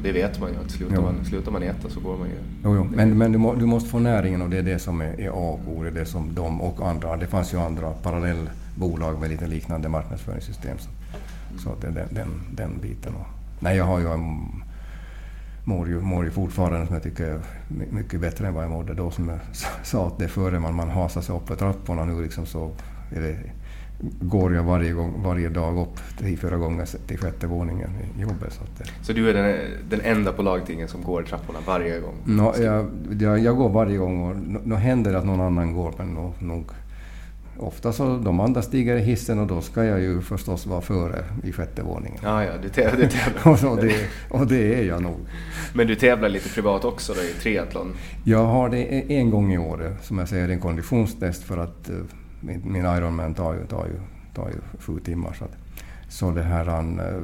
Speaker 1: och det vet man ju att slutar, man, slutar man äta så går man ju...
Speaker 2: Jo, jo. Men, men du, må, du, måste få näringen och det är det som är, är A och O. Det är det som de och andra... Det fanns ju andra parallellbolag med lite liknande marknadsföringssystem. Så, mm. så det är den, den, den biten. Och, nej, jag har ju... Mår ju, mår ju fortfarande som jag tycker mycket bättre än vad jag mådde då. Som jag sa att det före man, man hasar sig upp för trapporna nu liksom så är det går jag varje, gång, varje dag upp tre, fyra gånger till sjätte våningen i jobbet. Så, att,
Speaker 1: så du är den, den enda på lagtingen som går trapporna varje gång?
Speaker 2: No, jag, jag, jag går varje gång och nu händer det att någon annan går men nog, nog Ofta så de andra stiger i hissen och då ska jag ju förstås vara före i sjätte våningen.
Speaker 1: Ja, ja, du tävlar. Du tävlar.
Speaker 2: och, det, och det är jag nog.
Speaker 1: Men du tävlar lite privat också då i triathlon?
Speaker 2: Jag har det en gång i år, som jag säger, en konditionstest för att uh, min, min Ironman tar ju, tar, ju, tar ju sju timmar. Så, att, så det här, uh,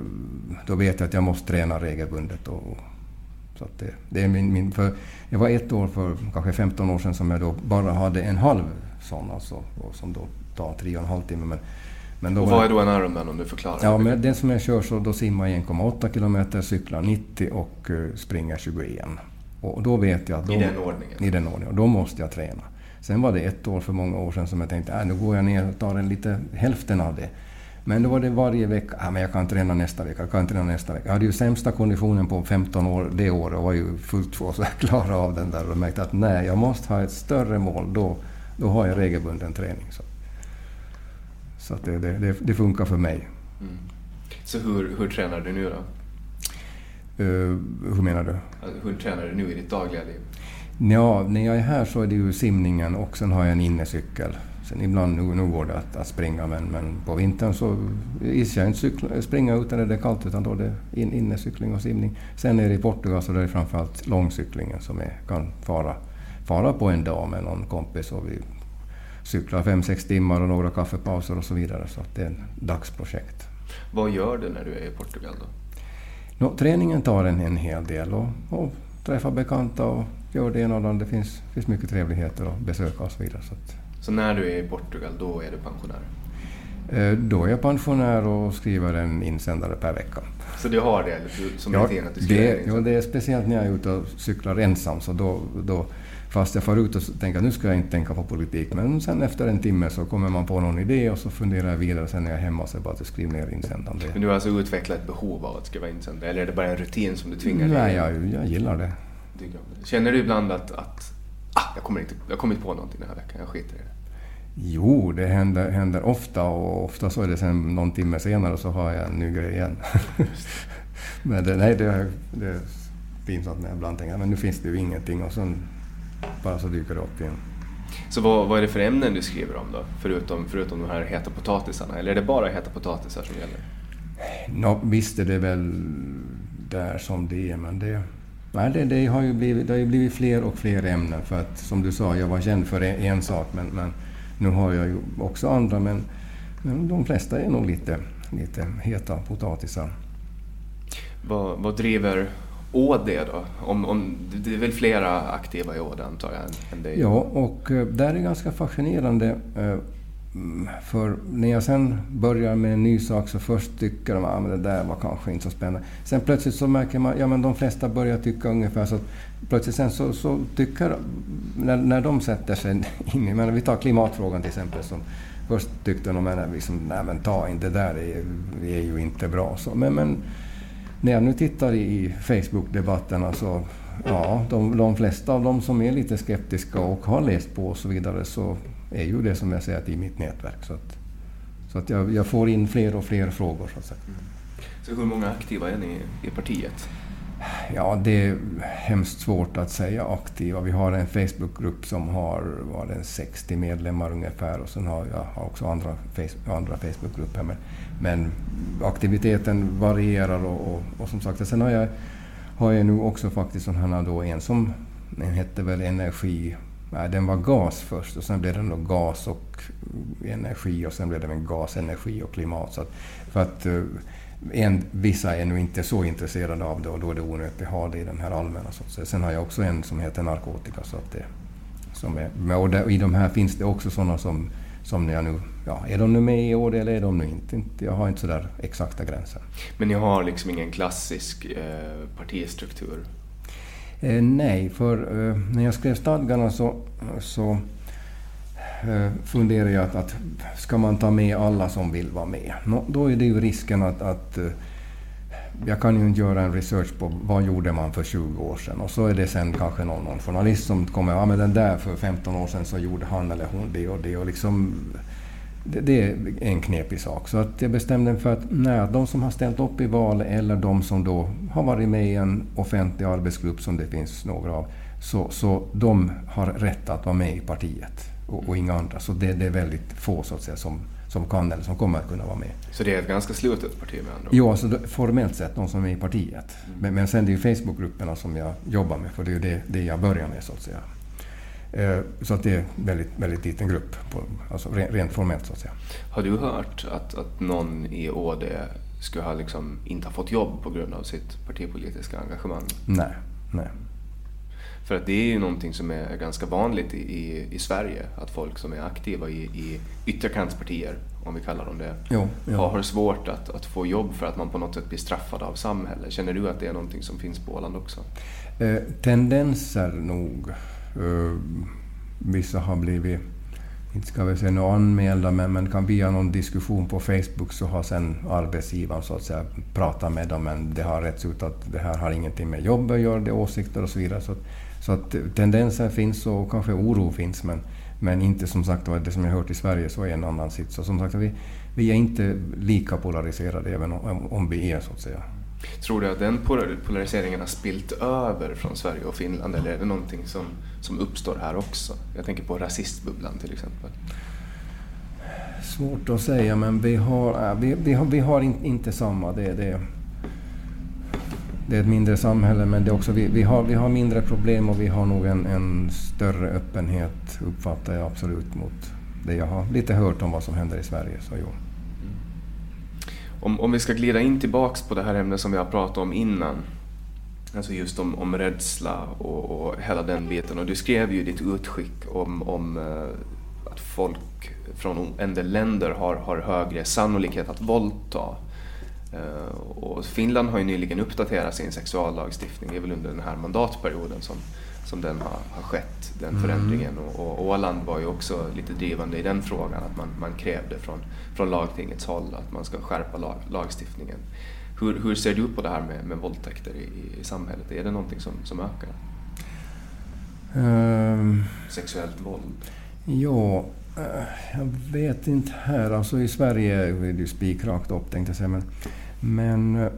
Speaker 2: då vet jag att jag måste träna regelbundet. Och, så det, det är min, min, för jag var ett år för kanske 15 år sedan som jag då bara hade en halv sån alltså, som då tar tre och en halv timme. Men,
Speaker 1: men då och vad är då en Ironman om du förklarar?
Speaker 2: Ja, men den som jag kör så då simmar jag 1,8 kilometer, cyklar 90 och uh, springer 21. Och då vet jag att... Då,
Speaker 1: I den ordningen?
Speaker 2: I den ordningen. Och då måste jag träna. Sen var det ett år för många år sedan som jag tänkte, äh, nu går jag ner och tar en lite hälften av det. Men då var det varje vecka, ja, men jag kan träna nästa vecka, jag kan träna nästa vecka. Jag hade ju sämsta konditionen på 15 år det året och var ju fullt svårt att klara av den där och märkte att nej, jag måste ha ett större mål. Då, då har jag regelbunden träning. Så, så att det, det, det, funkar för mig. Mm.
Speaker 1: Så hur, hur tränar du nu då?
Speaker 2: Uh, hur menar du?
Speaker 1: Alltså, hur tränar du nu i ditt dagliga liv?
Speaker 2: Ja, när jag är här så är det ju simningen och sen har jag en innecykel. Sen ibland, nu, nu går det att, att springa men, men på vintern så gissar jag inte cykla, springa utan när det är kallt utan då är det in, innecykling och simning. Sen är det i Portugal så är det framförallt långcyklingen som är, kan fara fara på en dag med någon kompis och vi cyklar fem, sex timmar och några kaffepauser och så vidare. Så det är ett dagsprojekt.
Speaker 1: Vad gör du när du är i Portugal då?
Speaker 2: No, träningen tar en, en hel del och, och träffar bekanta och gör det och det andra. Det finns, finns mycket trevligheter att besöka och så vidare. Så, att,
Speaker 1: så när du är i Portugal, då är du pensionär?
Speaker 2: Eh, då är jag pensionär och skriver en insändare per vecka.
Speaker 1: Så du har det som
Speaker 2: ja,
Speaker 1: rutin? Att du det,
Speaker 2: ja, det är speciellt när jag är ute och cyklar ensam. Så då, då Fast jag far ut och tänker att nu ska jag inte tänka på politik. Men sen efter en timme så kommer man på någon idé och så funderar jag vidare. Sen när jag är hemma så är det bara att skriva ner insändaren.
Speaker 1: Men du har alltså utvecklat ett behov av att skriva insändare? Eller är det bara en rutin som du tvingar dig
Speaker 2: Nej, jag, jag gillar det.
Speaker 1: Känner du ibland att, att ah, jag, kommer inte, jag kommer inte på någonting den här veckan, jag skiter i det?
Speaker 2: Jo, det händer, händer ofta och ofta så är det sen någon timme senare så har jag en ny grej igen. men det, nej, det, det är pinsamt när jag ibland tänker men nu finns det ju ingenting och sen bara så dyker det upp igen.
Speaker 1: Så vad, vad är det för ämnen du skriver om då? Förutom, förutom de här heta potatisarna? Eller är det bara heta potatisar som gäller?
Speaker 2: No, visst är det väl där som det är, men det, nej, det, det, har ju blivit, det har ju blivit fler och fler ämnen. För att som du sa, jag var känd för en, en sak, men, men nu har jag ju också andra. Men, men de flesta är nog lite, lite heta potatisar.
Speaker 1: Vad, vad driver ÅD då? Om, om, det är väl flera aktiva i ÅD antar jag? Än dig?
Speaker 2: Ja, och eh, det är ganska fascinerande. För när jag sen börjar med en ny sak så först tycker de att ah, det där var kanske inte så spännande. Sen plötsligt så märker man att ja, de flesta börjar tycka ungefär så. Plötsligt sen så, så tycker, när, när de sätter sig in i, men vi tar klimatfrågan till exempel. Som först tyckte de att liksom, nej men ta inte det där, det är, är ju inte bra. Så, men, men när jag nu tittar i Facebook-debatterna så alltså, ja, de, de flesta av dem som är lite skeptiska och har läst på och så vidare så är ju det som jag säger i mitt nätverk. Så att, så att jag, jag får in fler och fler frågor. Så, att säga. Mm.
Speaker 1: så hur många aktiva är ni i partiet?
Speaker 2: Ja, det är hemskt svårt att säga aktiva. Vi har en Facebookgrupp som har var det 60 medlemmar ungefär och sen har jag också andra, face, andra Facebookgrupper. Men, men aktiviteten varierar och, och, och, som sagt, sen har jag, har jag nu också faktiskt här då en som den hette väl energi Nej, den var gas först och sen blev den då gas och energi och sen blev det gas, energi och klimat. Så att, för att eh, en, vissa är nu inte så intresserade av det och då är det onödigt att ha det i den här allmänna. Så Sen har jag också en som heter narkotika. Så att det, som är, och där, I de här finns det också sådana som, som jag nu, ja, är de nu med i år eller är de nu inte? Jag har inte sådär exakta gränser.
Speaker 1: Men ni har liksom ingen klassisk eh, partistruktur?
Speaker 2: Eh, nej, för eh, när jag skrev stadgarna så, så Eh, funderar jag att, att ska man ta med alla som vill vara med? No, då är det ju risken att, att eh, jag kan ju inte göra en research på vad gjorde man för 20 år sedan och så är det sen kanske någon, någon journalist som kommer ja men den där för 15 år sedan så gjorde han eller hon det och det och liksom det, det, är en knepig sak. Så att jag bestämde mig för att nej, de som har ställt upp i val eller de som då har varit med i en offentlig arbetsgrupp som det finns några av, så, så de har rätt att vara med i partiet och, och inga andra. Så det, det, är väldigt få så att säga som, som kan eller som kommer att kunna vara med.
Speaker 1: Så det är ett ganska slutet parti med andra?
Speaker 2: Ja, alltså formellt sett de som är med i partiet. Mm. Men, men sen det är ju Facebookgrupperna som jag jobbar med, för det är ju det, det jag börjar med så att säga. Eh, så att det är en väldigt, väldigt liten grupp, på, alltså rent formellt så att säga.
Speaker 1: Har du hört att, att någon i ÅD skulle ha liksom inte ha fått jobb på grund av sitt partipolitiska engagemang?
Speaker 2: Nej, nej.
Speaker 1: För att det är ju någonting som är ganska vanligt i, i, i Sverige, att folk som är aktiva i, i ytterkantspartier, om vi kallar dem det,
Speaker 2: jo, jo.
Speaker 1: har svårt att, att få jobb för att man på något sätt blir straffad av samhället. Känner du att det är någonting som finns på Åland också?
Speaker 2: Eh, tendenser nog. Eh, vissa har blivit, inte ska vi säga några anmälda, men, men kan via någon diskussion på Facebook så har sen arbetsgivaren så att säga pratat med dem, men det har rätts ut att det här har ingenting med jobb att göra, det är åsikter och så vidare. Så, så att tendenser finns och kanske oro finns, men, men inte som sagt det som jag hört i Sverige så är en annan sits. Så som sagt, vi, vi är inte lika polariserade även om, om vi är så att säga.
Speaker 1: Tror du att den polariseringen har spilt över från Sverige och Finland eller är det någonting som, som uppstår här också? Jag tänker på rasistbubblan till exempel.
Speaker 2: Svårt att säga men vi har, äh, vi, vi har, vi har in, inte samma. Det, det, det är ett mindre samhälle men det också, vi, vi, har, vi har mindre problem och vi har nog en, en större öppenhet uppfattar jag absolut mot det jag har lite hört om vad som händer i Sverige. Så jo
Speaker 1: om, om vi ska glida in tillbaks på det här ämnet som vi har pratat om innan, alltså just om, om rädsla och, och hela den biten. Och du skrev ju ditt utskick om, om eh, att folk från en del länder har, har högre sannolikhet att våldta. Eh, och Finland har ju nyligen uppdaterat sin sexuallagstiftning, det är väl under den här mandatperioden som, som den har, har skett, den mm. förändringen. Och, och Åland var ju också lite drivande i den frågan, att man, man krävde från, från lagtingets håll att man ska skärpa lag, lagstiftningen. Hur, hur ser du på det här med, med våldtäkter i, i samhället? Är det någonting som, som ökar? Um, Sexuellt våld?
Speaker 2: Ja, eh, jag vet inte här. Alltså i Sverige är det spikrakt upp tänkte jag säga. Men, men eh,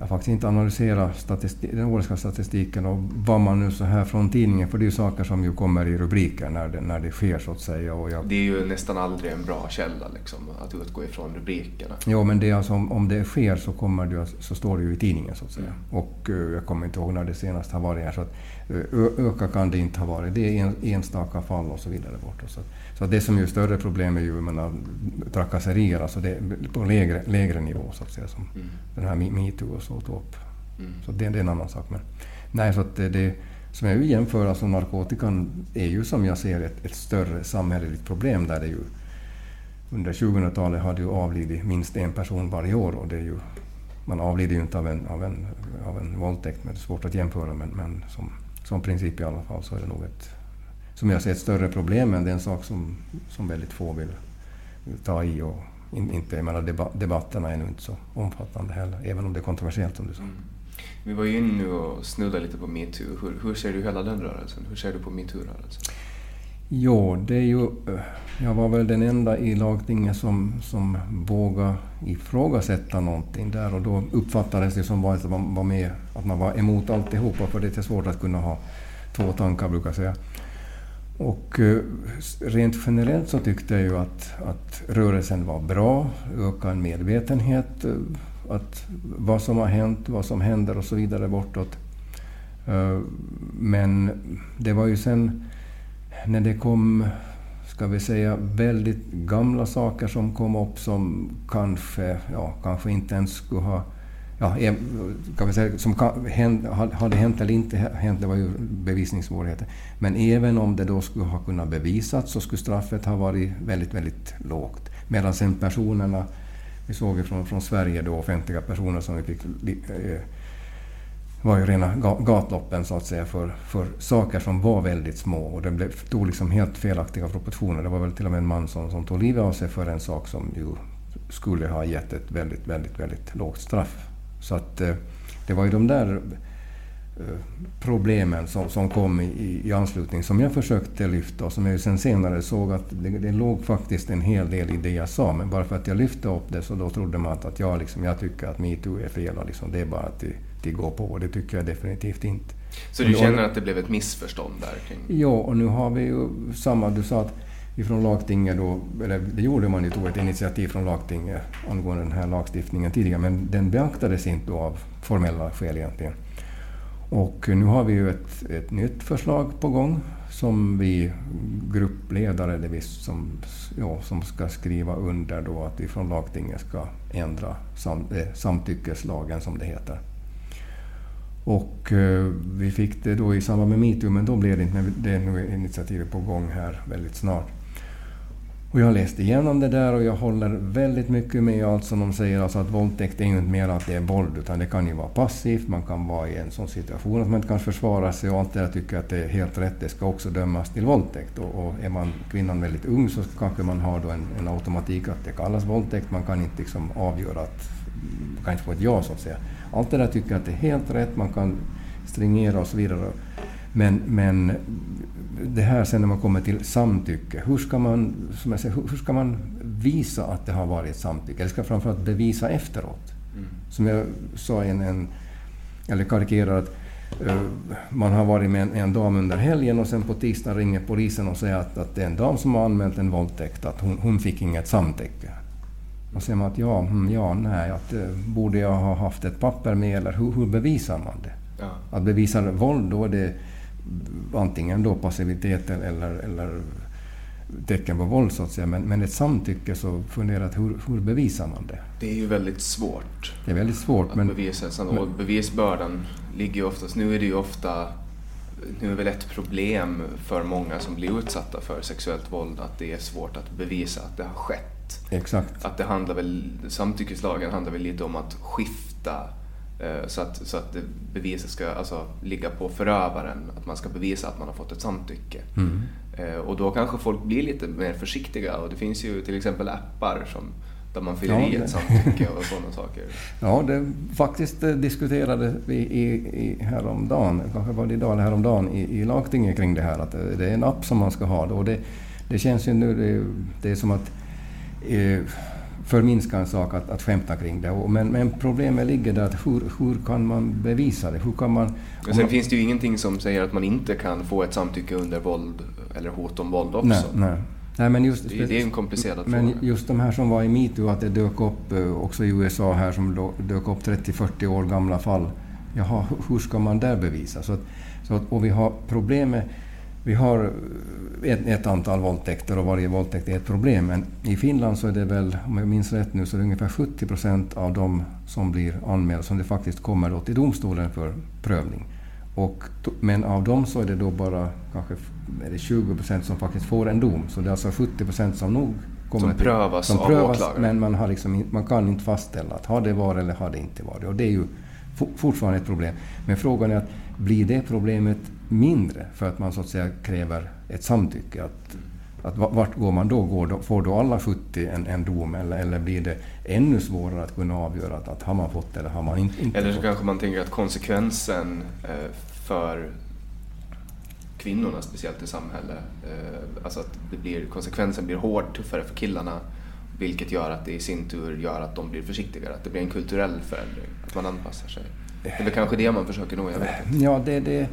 Speaker 2: jag har faktiskt inte analyserat den årliga statistiken och vad man nu så här från tidningen, för det är ju saker som ju kommer i rubriker när det, när det sker så att säga. Och
Speaker 1: jag, det är ju nästan aldrig en bra källa liksom, att utgå ifrån rubrikerna.
Speaker 2: Jo, men det är alltså, om, om det sker så, kommer det, så står det ju i tidningen så att säga. Mm. Och uh, jag kommer inte ihåg när det senast har varit här. Så att, uh, öka kan det inte ha varit. Det är en, enstaka fall och så vidare. Borta, så att, så det som är större problem är ju menar, trakasserier, alltså det, på lägre, lägre nivå så att säga, som mm. den här metoo och så tog upp. Mm. Så det, det, är en annan sak. Men, nej, så att det, det, som jag vill jämföra, alltså narkotikan är ju som jag ser ett, ett större samhälleligt problem där det ju under 2000-talet har det ju avlidit minst en person varje år och det är ju man avlider ju inte av en, av en, av en våldtäkt, men det är svårt att jämföra. Men, men som, som princip i alla fall så är det nog ett, som jag ser ett större problem, men det är en sak som, som väldigt få vill, ta i. Och in, inte, jag menar, debatterna är nu inte så omfattande heller, även om det är kontroversiellt som du sa. Mm.
Speaker 1: Vi var ju inne nu och snuddade lite på metoo. Hur, hur ser du hela den rörelsen? Hur ser du på metoo-rörelsen?
Speaker 2: Jo, det är ju... Eh, jag var väl den enda i lagtinget som, som vågade ifrågasätta någonting där och då uppfattades det som att man var med, att man var emot alltihopa för det är svårt att kunna ha två tankar brukar jag säga. Och eh, rent generellt så tyckte jag ju att, att rörelsen var bra, ökad medvetenhet, eh, att vad som har hänt, vad som händer och så vidare bortåt. Eh, men det var ju sen när det kom, ska vi säga, väldigt gamla saker som kom upp som kanske, ja, kanske inte ens skulle ha ja, kan vi säga, som kan, hade hänt eller inte hänt, det var ju bevisningssvårigheter. Men även om det då skulle ha kunnat bevisats så skulle straffet ha varit väldigt, väldigt lågt. Medan sen personerna, vi såg ju från, från Sverige då offentliga personer som vi fick eh, var ju rena gatloppen så att säga för, för saker som var väldigt små och det blev, tog liksom helt felaktiga proportioner. Det var väl till och med en man som, som tog livet av sig för en sak som ju skulle ha gett ett väldigt, väldigt, väldigt lågt straff. Så att eh, det var ju de där problemen som, som kom i, i anslutning som jag försökte lyfta och som jag sen senare såg att det, det låg faktiskt en hel del i det jag sa. Men bara för att jag lyfte upp det så då trodde man att, att jag, liksom, jag tycker att metoo är fel och liksom, det är bara att det, går på. Det tycker jag definitivt inte.
Speaker 1: Så du känner att det blev ett missförstånd där? Kring...
Speaker 2: Ja, och nu har vi ju samma, du sa att ifrån lagtinget då, eller det gjorde man ju, tog ett initiativ från lagtinget angående den här lagstiftningen tidigare, men den beaktades inte av formella skäl egentligen. Och nu har vi ju ett, ett nytt förslag på gång som vi gruppledare det vi som, ja, som ska skriva under då att vi från lagtinget ska ändra sam, eh, samtyckeslagen som det heter. Och eh, vi fick det då i samband med metoo, men då blev det inte. Men det är nu initiativet på gång här väldigt snart. Och jag har läst igenom det där och jag håller väldigt mycket med allt som de säger. Alltså att våldtäkt är ju inte mer att det är våld, utan det kan ju vara passivt. Man kan vara i en sån situation att man inte kan försvara sig och allt det där tycker jag att det är helt rätt. Det ska också dömas till våldtäkt. Och, och är man kvinnan väldigt ung så kanske man har då en, en automatik att det kallas våldtäkt. Man kan inte liksom avgöra att, man kan inte få ett ja så att säga. Allt det där tycker jag att det är helt rätt. Man kan stringera och så vidare. Men, men det här sen när man kommer till samtycke, hur ska man, som jag säger, hur ska man visa att det har varit samtycke? Eller ska framförallt bevisa efteråt? Mm. Som jag sa en, en eller karikerar att uh, man har varit med en, en, dam under helgen och sen på tisdag ringer polisen och säger att, att det är en dam som har anmält en våldtäkt, att hon, hon fick inget samtycke. Och säger man att ja, mm, ja, nej, att, uh, borde jag ha haft ett papper med eller hur, hur bevisar man det? Ja. Att bevisa våld, då är det antingen då passivitet eller, eller tecken på våld så att säga. Men, men ett samtycke så funderar jag hur, hur bevisar man det?
Speaker 1: Det är ju väldigt svårt.
Speaker 2: Det är väldigt svårt.
Speaker 1: Att men, bevisa. Och bevisbördan ligger ju oftast, nu är det ju ofta nu är väl ett problem för många som blir utsatta för sexuellt våld att det är svårt att bevisa att det har skett.
Speaker 2: Exakt.
Speaker 1: Att det handlar väl, samtyckeslagen handlar väl lite om att skifta så att, så att beviset ska alltså, ligga på förövaren, att man ska bevisa att man har fått ett samtycke. Mm. Eh, och då kanske folk blir lite mer försiktiga och det finns ju till exempel appar som, där man fyller ja, i ett samtycke och sådana saker.
Speaker 2: Ja, det faktiskt eh, diskuterade vi i, i häromdagen, kanske var det idag eller häromdagen, i, i lagtinget kring det här att det är en app som man ska ha. Och det, det känns ju nu, det, det är som att eh, förminska en sak att, att skämta kring det. Men, men problemet ligger där att hur, hur kan man bevisa det? Hur kan man,
Speaker 1: men sen man, finns det ju ingenting som säger att man inte kan få ett samtycke under våld eller hot om våld också.
Speaker 2: Nej, nej. Nej, men just,
Speaker 1: det, det är en komplicerad
Speaker 2: men fråga. Men just de här som var i metoo, att det dök upp eh, också i USA här som dök upp 30-40 år gamla fall. Jaha, hur ska man där bevisa? Så att, så att, och vi har problemet vi har ett, ett, antal våldtäkter och varje våldtäkt är ett problem. Men i Finland så är det väl, om jag minns rätt nu, så är det ungefär 70 procent av de som blir anmälda som det faktiskt kommer då till domstolen för prövning. Och, men av dem så är det då bara kanske är det 20 procent som faktiskt får en dom. Så det är alltså 70 procent som nog
Speaker 1: kommer som prövas
Speaker 2: till, som prövas, av åklagaren? Men man, har liksom, man kan inte fastställa att har det varit eller har det inte varit. Och det är ju fortfarande ett problem. Men frågan är att blir det problemet mindre för att man så att säga kräver ett samtycke? Att, att vart går man då? Går då får då alla 70 en, en dom eller, eller blir det ännu svårare att kunna avgöra att, att har man fått eller har man inte, inte
Speaker 1: Eller så
Speaker 2: fått?
Speaker 1: kanske man tänker att konsekvensen eh, för kvinnorna speciellt i samhället, eh, alltså att det blir, konsekvensen blir hård, tuffare för killarna vilket gör att det i sin tur gör att de blir försiktigare, att det blir en kulturell förändring, att man anpassar sig. Det är väl kanske det man försöker nå, jag vet
Speaker 2: inte. Ja, det, det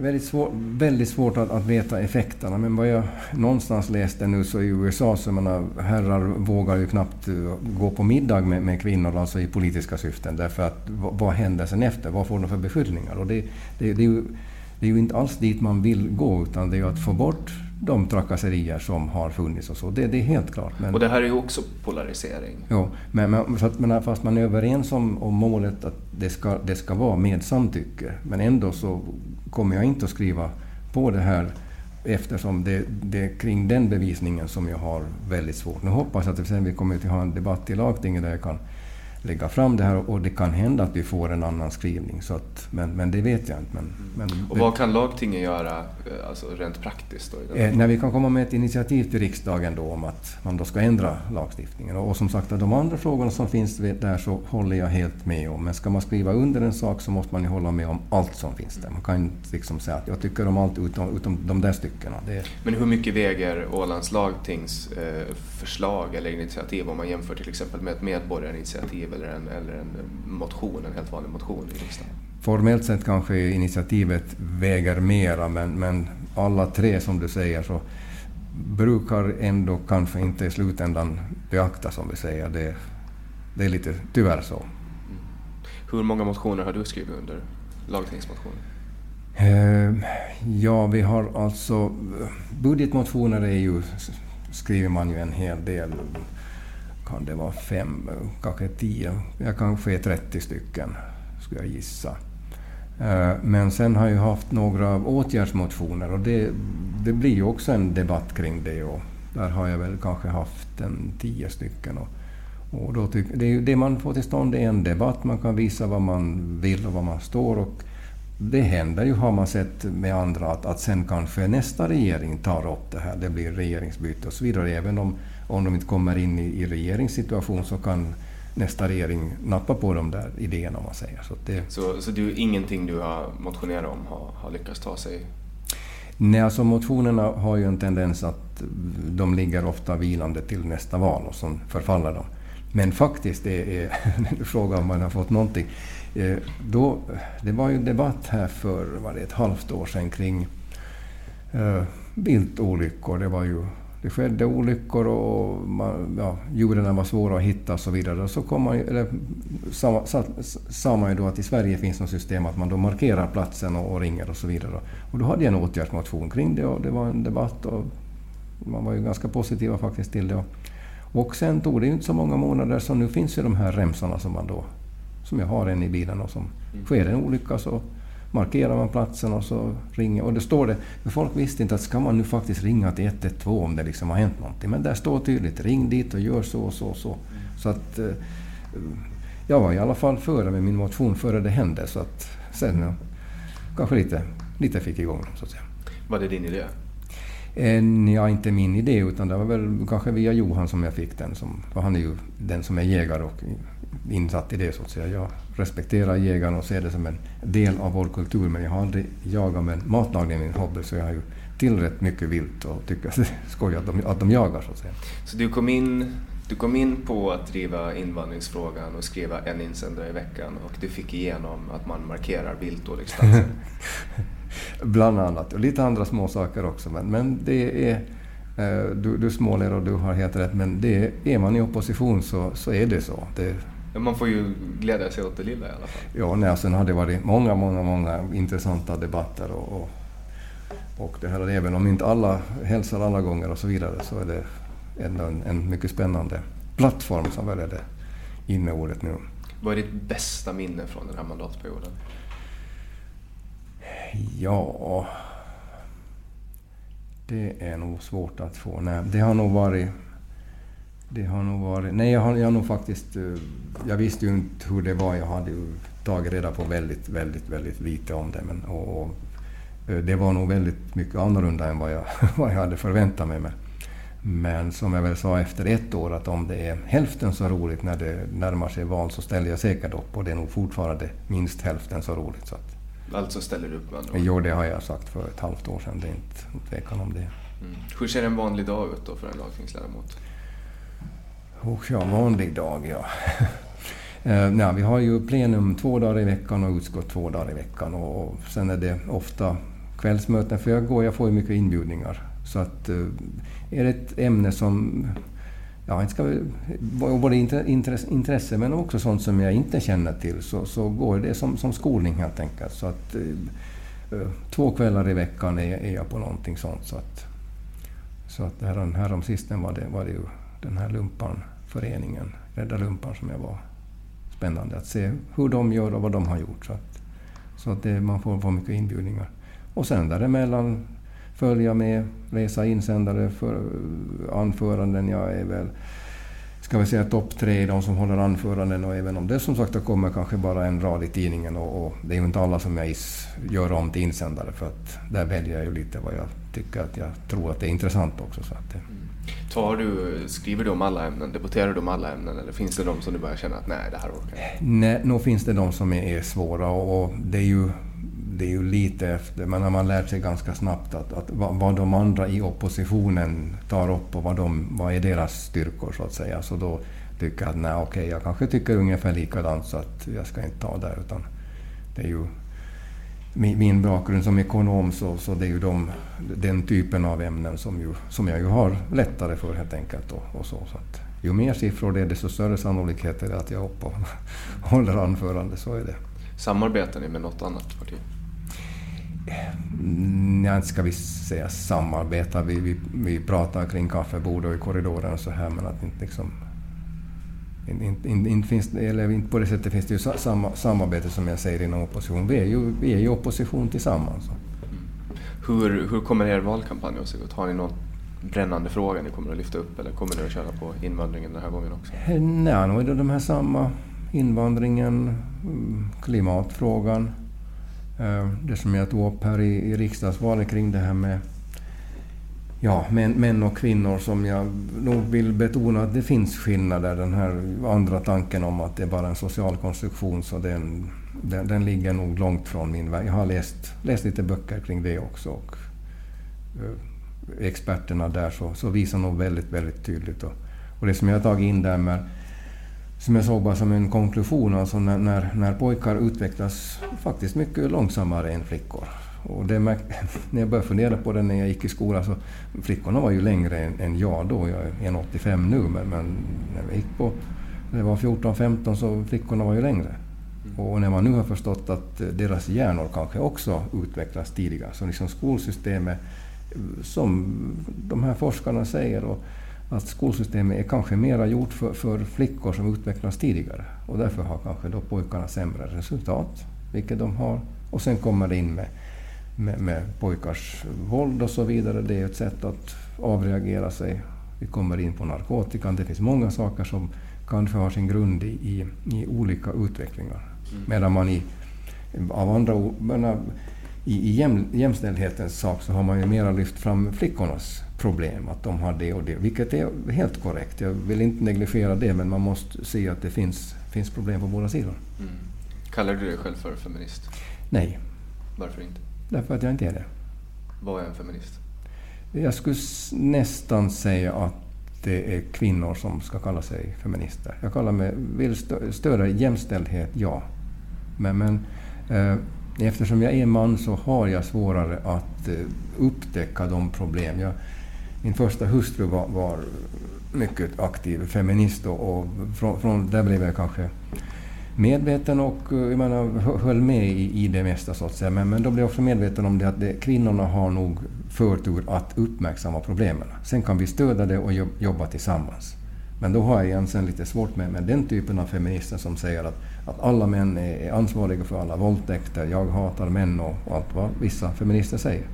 Speaker 2: väldigt, svår, väldigt svårt att, att, veta effekterna. Men vad jag någonstans läste nu så i USA så menar, herrar vågar ju knappt eh, gå på middag med, med kvinnor, alltså i politiska syften. Därför att vad, vad händer sen efter? Vad får de för beskyllningar? Och det, det, det, är ju, det är ju inte alls dit man vill gå, utan det är ju att få bort de trakasserier som har funnits och så. Det, det är helt klart.
Speaker 1: Men, och det här är ju också polarisering.
Speaker 2: Ja, men, men, så att, men fast man är överens om, om målet att det ska, det ska vara med samtycke, men ändå så kommer jag inte att skriva på det här eftersom det, det är kring den bevisningen som jag har väldigt svårt. Nu hoppas jag att sen vi kommer att ha en debatt i lagtinget där jag kan lägga fram det här och det kan hända att vi får en annan skrivning. Så att, men, men det vet jag inte. Men, men,
Speaker 1: och vad kan lagtinget göra eh, alltså rent praktiskt? Då,
Speaker 2: eh, när vi kan komma med ett initiativ till riksdagen då om att man då ska ändra lagstiftningen. Och, och som sagt, de andra frågorna som finns där så håller jag helt med om. Men ska man skriva under en sak så måste man ju hålla med om allt som finns där. Man kan inte liksom säga att jag tycker om allt utom, utom de där styckena. Det...
Speaker 1: Men hur mycket väger Ålands lagtings eh, förslag eller initiativ om man jämför till exempel med ett medborgarinitiativ eller en, eller en motion, en helt vanlig motion i riksdagen?
Speaker 2: Formellt sett kanske initiativet väger mera, men, men alla tre som du säger så brukar ändå kanske inte i slutändan beaktas, som vi säger. Det, det är lite tyvärr så. Mm.
Speaker 1: Hur många motioner har du skrivit under? Lagtingsmotioner?
Speaker 2: Eh, ja, vi har alltså... Budgetmotioner är ju, skriver man ju en hel del kan det vara fem, kanske tio, ja, kanske 30 stycken skulle jag gissa. Eh, men sen har jag haft några åtgärdsmotioner och det, det blir ju också en debatt kring det. Och där har jag väl kanske haft en tio stycken. Och, och då tyck, det, det man får till stånd är en debatt, man kan visa vad man vill och vad man står. Och det händer ju, har man sett med andra, att, att sen kanske nästa regering tar upp det här. Det blir regeringsbyte och så vidare. Även om om de inte kommer in i, i regeringssituation så kan nästa regering nappa på de där idéerna om man säger.
Speaker 1: Så, det... så, så du, ingenting du har motionerat om har, har lyckats ta sig?
Speaker 2: Nej, alltså motionerna har ju en tendens att de ligger ofta vilande till nästa val och så förfaller de. Men faktiskt, det är, du frågar om man har fått någonting. Eh, då, det var ju debatt här för var det, ett halvt år sedan kring uh, viltolyckor. Det var ju det skedde olyckor och man, ja, djuren var svåra att hitta och så vidare. Så kom man, eller, sa, sa, sa man ju då att i Sverige finns något system att man då markerar platsen och, och ringer och så vidare. Och då hade jag en åtgärdsmotion kring det och det var en debatt och man var ju ganska positiva faktiskt till det. Och sen tog det ju inte så många månader så nu finns ju de här remsorna som man då, som jag har en i bilen och som mm. sker en olycka så markerar man platsen och så ringer... Och det står det, för folk visste inte att ska man nu faktiskt ringa till 112 om det liksom har hänt någonting. Men där står tydligt, ring dit och gör så och så och så. Så att... Eh, jag var i alla fall före med min motion före det hände så att sen ja, kanske lite, lite fick igång så att säga.
Speaker 1: Var det din idé?
Speaker 2: Eh, ja, inte min idé utan det var väl kanske via Johan som jag fick den. Som, han är ju den som är jägare och insatt i det så att säga. Jag respekterar jägarna och ser det som en del av vår kultur men jag har aldrig jagat med matlagning min hobby så jag har ju tillrätt mycket vilt och tycker att det är skoj att de, att de jagar så att säga.
Speaker 1: Så du kom in du kom in på att driva invandringsfrågan och skriva en insändare i veckan och du fick igenom att man markerar viltolycksplatser?
Speaker 2: Bland annat, och lite andra små saker också. Men, men det är, eh, du, du småler och du har helt rätt, men det, är man i opposition så, så är det så. Det,
Speaker 1: man får ju glädja sig åt det lilla i alla fall.
Speaker 2: Ja, nej, sen har det varit många, många, många intressanta debatter och, och, och det här, även om inte alla hälsar alla gånger och så vidare så är det ändå en, en mycket spännande plattform som väl är det inneordet nu.
Speaker 1: Vad är ditt bästa minne från den här mandatperioden?
Speaker 2: Ja... Det är nog svårt att få. Nej, det har nog varit det har nog varit... Nej, jag har, jag har nog faktiskt... Eh, jag visste ju inte hur det var. Jag hade ju tagit reda på väldigt, väldigt, väldigt lite om det. Men, och, och eh, det var nog väldigt mycket annorlunda än vad jag, vad jag hade förväntat mig. Men, men som jag väl sa efter ett år, att om det är hälften så roligt när det närmar sig val så ställer jag säkert upp. Och det är nog fortfarande minst hälften så roligt. Så att,
Speaker 1: alltså ställer du upp med andra
Speaker 2: Jo, det har jag sagt för ett halvt år sedan. Det är inte tvekan om det. Mm.
Speaker 1: Hur ser en vanlig dag ut då för en lagtingsledamot?
Speaker 2: Och ja, vanlig dag ja. eh, nej, vi har ju plenum två dagar i veckan och utskott två dagar i veckan. Och, och sen är det ofta kvällsmöten, för jag, går, jag får ju mycket inbjudningar. Så att eh, är det ett ämne som ja, inte ska, både intresse men också sånt som jag inte känner till så, så går det som, som skolning helt enkelt. Så att, eh, eh två kvällar i veckan är, är jag på någonting sånt. Så att, så att här, här om sisten var det, var det ju den här lumpan föreningen Rädda Lumpan som jag var. Spännande att se hur de gör och vad de har gjort. Så att, så att det, man får, får mycket inbjudningar. Och sen däremellan följa med, läsa insändare, för, eh, anföranden. Jag är väl ska vi säga topp tre, de som håller anföranden och även om det som sagt kommer kanske bara en rad i tidningen och, och det är ju inte alla som jag is, gör om till insändare för att där väljer jag ju lite vad jag tycker att jag tror att det är intressant också. Så att det...
Speaker 1: Tar du, skriver du om alla ämnen, debatterar du om alla ämnen? Eller finns det de som du börjar känna att nej, det här orkar jag
Speaker 2: Nej, nog finns det de som är, är svåra och, och det är ju det är ju lite efter, men har man lärt sig ganska snabbt att, att vad, de andra i oppositionen tar upp och vad, de, vad är deras styrkor så att säga. Så då tycker jag att nej, okej, jag kanske tycker ungefär likadant så att jag ska inte ta det Utan det är ju min, min bakgrund som ekonom så, så det är ju de, den typen av ämnen som, ju, som jag ju har lättare för helt enkelt. Och, och så, så att, ju mer siffror det är, desto större sannolikhet är det att jag är uppe och håller anförande. Så är det.
Speaker 1: Samarbetar ni med något annat parti?
Speaker 2: Ja, inte ska vi säga samarbeta. Vi, vi, vi pratar kring kaffebord och i korridoren och så här, men att inte liksom... Inte, inte, inte, finns, eller inte på det sättet finns det ju samma, samarbete som jag säger inom opposition. Vi är ju, vi är ju opposition tillsammans.
Speaker 1: Hur, hur kommer er valkampanj att se ut? Har ni någon brännande fråga ni kommer att lyfta upp eller kommer ni att köra på invandringen den här gången också?
Speaker 2: Nej, nu är det de här samma invandringen, mm, klimatfrågan, Eh, det som jag tog upp här i, i riksdagsvalet kring det här med ja, män, män och kvinnor som jag nog vill betona att det finns skillnader. Den här andra tanken om att det är bara en social konstruktion, så den, den, den ligger nog långt från min värld. Jag har läst, läst lite böcker kring det också. Och, eh, experterna där så, så visar nog väldigt, väldigt tydligt. Och, och det som jag har tagit in där med som jag såg bara som en konklusion, alltså när, när, när pojkar utvecklas faktiskt mycket långsammare än flickor. Och det, när jag började fundera på det när jag gick i skolan, så flickorna var ju längre än, än jag då. Jag är 1,85 nu, men, men när jag gick på, när jag var 14-15 så flickorna var ju längre. Mm. Och när man nu har förstått att deras hjärnor kanske också utvecklas tidigare, så liksom skolsystemet, som de här forskarna säger, och att skolsystemet är kanske mera gjort för, för flickor som utvecklas tidigare. Och därför har kanske då pojkarna sämre resultat, vilket de har. Och sen kommer det in med, med, med pojkars våld och så vidare. Det är ett sätt att avreagera sig. Vi kommer in på narkotikan. Det finns många saker som kanske har sin grund i, i, i olika utvecklingar. Mm. Medan man i, av andra i, i jäm, jämställdhetens sak så har man ju mera lyft fram flickornas problem, att de har det och det, vilket är helt korrekt. Jag vill inte negligera det, men man måste se att det finns, finns problem på båda sidor. Mm.
Speaker 1: Kallar du dig själv för feminist?
Speaker 2: Nej.
Speaker 1: Varför inte?
Speaker 2: Därför att jag inte är det.
Speaker 1: Vad är en feminist?
Speaker 2: Jag skulle nästan säga att det är kvinnor som ska kalla sig feminister. Jag kallar mig, vill stödja jämställdhet, ja. Men, men eh, eftersom jag är man så har jag svårare att eh, upptäcka de problem. Jag, min första hustru var, var mycket aktiv feminist och, och från, från, där blev jag kanske medveten och eh, jag menar, höll med i, i det mesta så att säga. Men, men då blev jag också medveten om det att det, kvinnorna har nog förtur att uppmärksamma problemen. Sen kan vi stödja det och jobba tillsammans. Men då har jag egentligen lite svårt med, med den typen av feminister som säger att, att alla män är ansvariga för alla våldtäkter, jag hatar män och, och allt vad vissa feminister säger.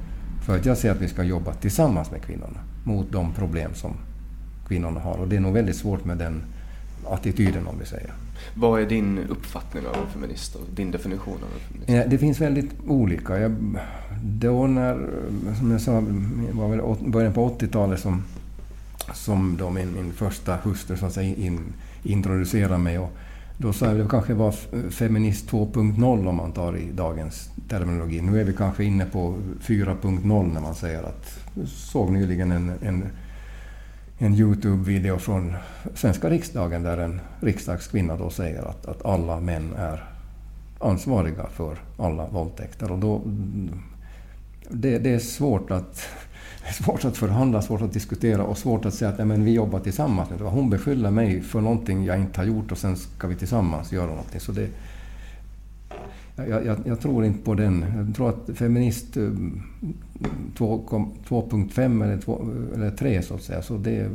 Speaker 2: För att jag ser att vi ska jobba tillsammans med kvinnorna mot de problem som kvinnorna har. Och det är nog väldigt svårt med den attityden om vi säger.
Speaker 1: Vad är din uppfattning av en feminist och din definition av en feminist? Ja,
Speaker 2: det finns väldigt olika. Jag, då när, som jag sa, var väl början på 80-talet som, som då min, min första hustru så att säga, in, introducerade mig. Och då sa jag att det kanske var feminist 2.0 om man tar i dagens terminologi. Nu är vi kanske inne på 4.0 när man säger att... Jag såg nyligen en, en, en Youtube-video från svenska riksdagen där en riksdagskvinna då säger att, att alla män är ansvariga för alla våldtäkter. Och då, mm, det, det är svårt att svårt att förhandla, svårt att diskutera och svårt att säga att nej, men vi jobbar tillsammans. Hon beskyller mig för någonting jag inte har gjort och sen ska vi tillsammans göra någonting. Så det, jag, jag, jag tror inte på den. Jag tror att feminist 2.5 eh, eller, 2, eller 3 så att säga, så det är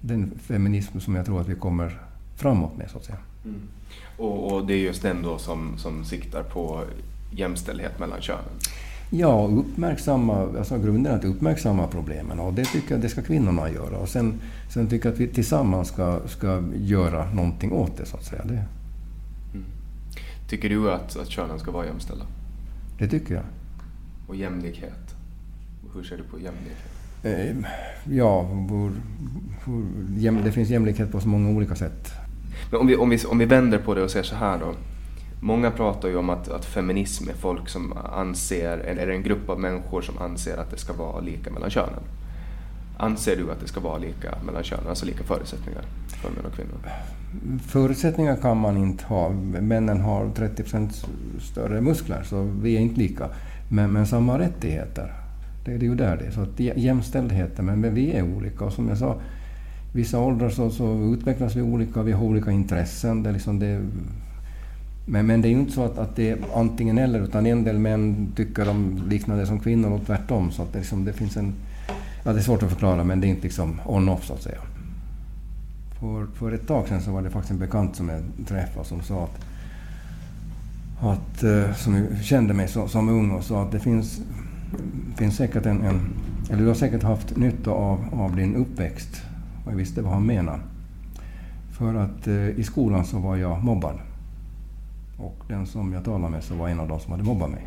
Speaker 2: den feminism som jag tror att vi kommer framåt med så att säga. Mm.
Speaker 1: Och, och, det är just den då som, som siktar på jämställdhet mellan könen?
Speaker 2: Ja, uppmärksamma, alltså grunden är att uppmärksamma problemen och det tycker jag det ska kvinnorna göra. Och sen, sen tycker jag att vi tillsammans ska, ska göra någonting åt det så att säga. Det.
Speaker 1: Tycker du att, att könen ska vara jämställda?
Speaker 2: Det tycker jag.
Speaker 1: Och jämlikhet? Hur ser du på jämlikhet?
Speaker 2: Eh, ja, hur, hur, det finns jämlikhet på så många olika sätt.
Speaker 1: Men om vi, om vi, om vi vänder på det och säger så här då. Många pratar ju om att, att feminism är folk som anser, eller en grupp av människor som anser att det ska vara lika mellan könen. Anser du att det ska vara lika mellan könen, alltså lika förutsättningar för män och kvinnor?
Speaker 2: Förutsättningar kan man inte ha. Männen har 30 procent större muskler, så vi är inte lika. Men, men samma rättigheter. Det, det är ju där det är. Så att jämställdheten, men, men vi är olika. Och som jag sa, vissa åldrar så, så utvecklas vi olika, vi har olika intressen. Det liksom det, men, men det är ju inte så att, att det är antingen eller, utan en del män tycker om liknande som kvinnor och tvärtom. Så att det, liksom, det finns en... Ja, det är svårt att förklara, men det är inte liksom on-off så att säga. För, för ett tag sedan så var det faktiskt en bekant som jag träffade som sa att, att eh, som kände mig som, som ung och sa att det finns, finns säkert en, en, eller du har säkert haft nytta av, av din uppväxt. Och jag visste vad han menade. För att eh, i skolan så var jag mobbad. Och den som jag talade med så var en av de som hade mobbat mig.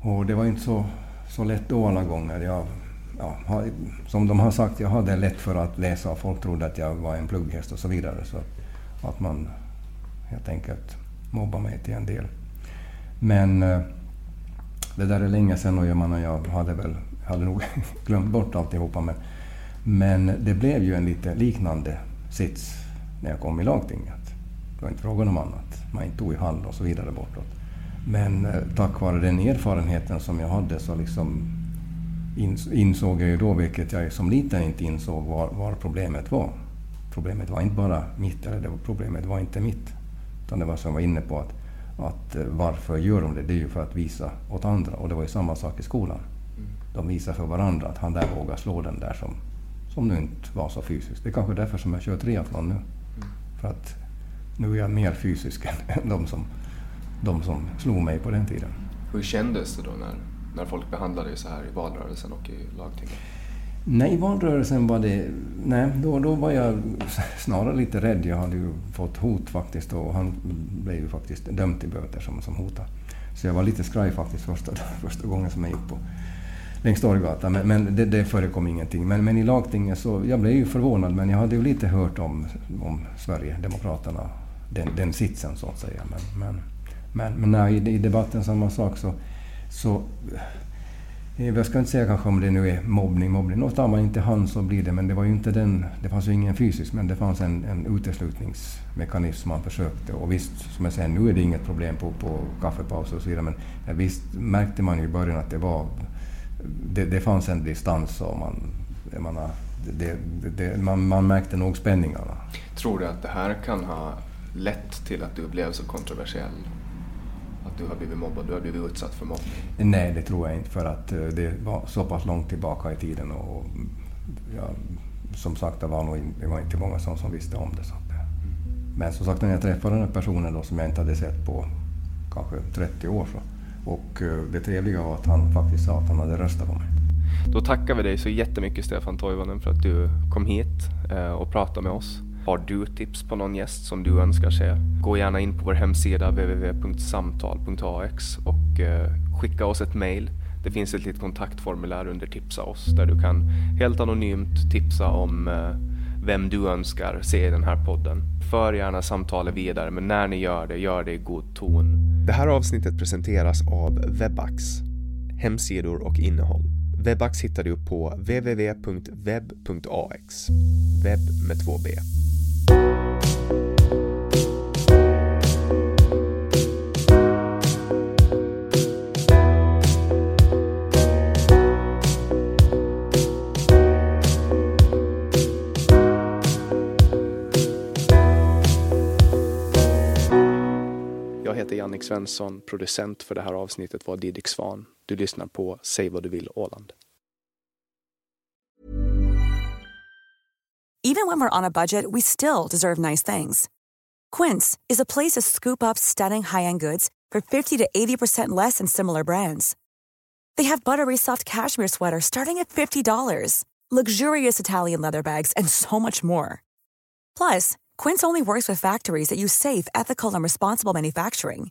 Speaker 2: Och det var inte så, så lätt då alla gånger. Jag, ja, som de har sagt, jag hade lätt för att läsa och folk trodde att jag var en plugghäst och så vidare. Så att man helt enkelt mobbade mig till en del. Men eh, det där är länge sedan och jag, jag hade väl hade nog glömt bort alltihopa. Men, men det blev ju en lite liknande sits när jag kom i lagtinget. Det var inte frågan om annat. Man tog i hand och så vidare bortåt. Men eh, tack vare den erfarenheten som jag hade så liksom insåg jag ju då, vilket jag som liten inte insåg, var, var problemet var. Problemet var inte bara mitt, eller det var, problemet var inte mitt. Utan det var som jag var inne på, att, att eh, varför gör de det? Det är ju för att visa åt andra. Och det var ju samma sak i skolan. Mm. De visar för varandra att han där vågar slå den där som, som nu inte var så fysisk. Det är kanske därför som jag kör triathlon nu. Mm. För att nu är jag mer fysisk än de som, de som slog mig på den tiden.
Speaker 1: Hur kändes det då när, när folk behandlade dig så här i valrörelsen och i lagtinget?
Speaker 2: Nej, i valrörelsen var det... Nej, då, då var jag snarare lite rädd. Jag hade ju fått hot faktiskt och han blev ju faktiskt dömd till böter som, som hotade. Så jag var lite skraj faktiskt första, första gången som jag gick på längs Torggatan. Men, men det, det förekom ingenting. Men, men i lagtinget så... Jag blev ju förvånad, men jag hade ju lite hört om, om Sverigedemokraterna den, den sitsen så att säga. Men, men, men, men nej, i, i debatten samma sak så, så eh, jag ska inte säga kanske om det nu är mobbning, mobbning. Något man inte hand så blir det, men det var ju inte den... Det fanns ju ingen fysisk, men det fanns en, en uteslutningsmekanism man försökte. Och visst, som jag säger, nu är det inget problem på, på kaffepauser och så vidare, men visst märkte man ju i början att det var... Det, det fanns en distans och man... Jag det, det, man, man märkte nog spänningarna.
Speaker 1: Tror du att det här kan ha lett till att du blev så kontroversiell? Att du har blivit mobbad, du har blivit utsatt för mobbning?
Speaker 2: Nej, det tror jag inte för att eh, det var så pass långt tillbaka i tiden och ja, som sagt det var, nog, det var inte många som, som visste om det. Så att, men som sagt när jag träffade den här personen då, som jag inte hade sett på kanske 30 år så, och eh, det trevliga var att han faktiskt sa att han hade röstat på mig.
Speaker 1: Då tackar vi dig så jättemycket Stefan Toivonen för att du kom hit eh, och pratade med oss. Har du tips på någon gäst som du önskar se? Gå gärna in på vår hemsida www.samtal.ax och eh, skicka oss ett mail. Det finns ett litet kontaktformulär under Tipsa oss där du kan helt anonymt tipsa om eh, vem du önskar se i den här podden. För gärna samtalet vidare, men när ni gör det, gör det i god ton. Det här avsnittet presenteras av Webax, hemsidor och innehåll. Webax hittar du på www.web.ax, webb med två b. Svensson, producent för det här avsnittet var Didrik Svan. Du lyssnar på Säg vad du vill Åland.
Speaker 3: Even when we're on a budget we still deserve nice things. Quince is a place to scoop up stunning high-end goods for 50 to 80% less than similar brands. They have buttery soft cashmere sweaters starting at $50, luxurious Italian leather bags, and so much more. Plus, Quince only works with factories that use safe, ethical, and responsible manufacturing.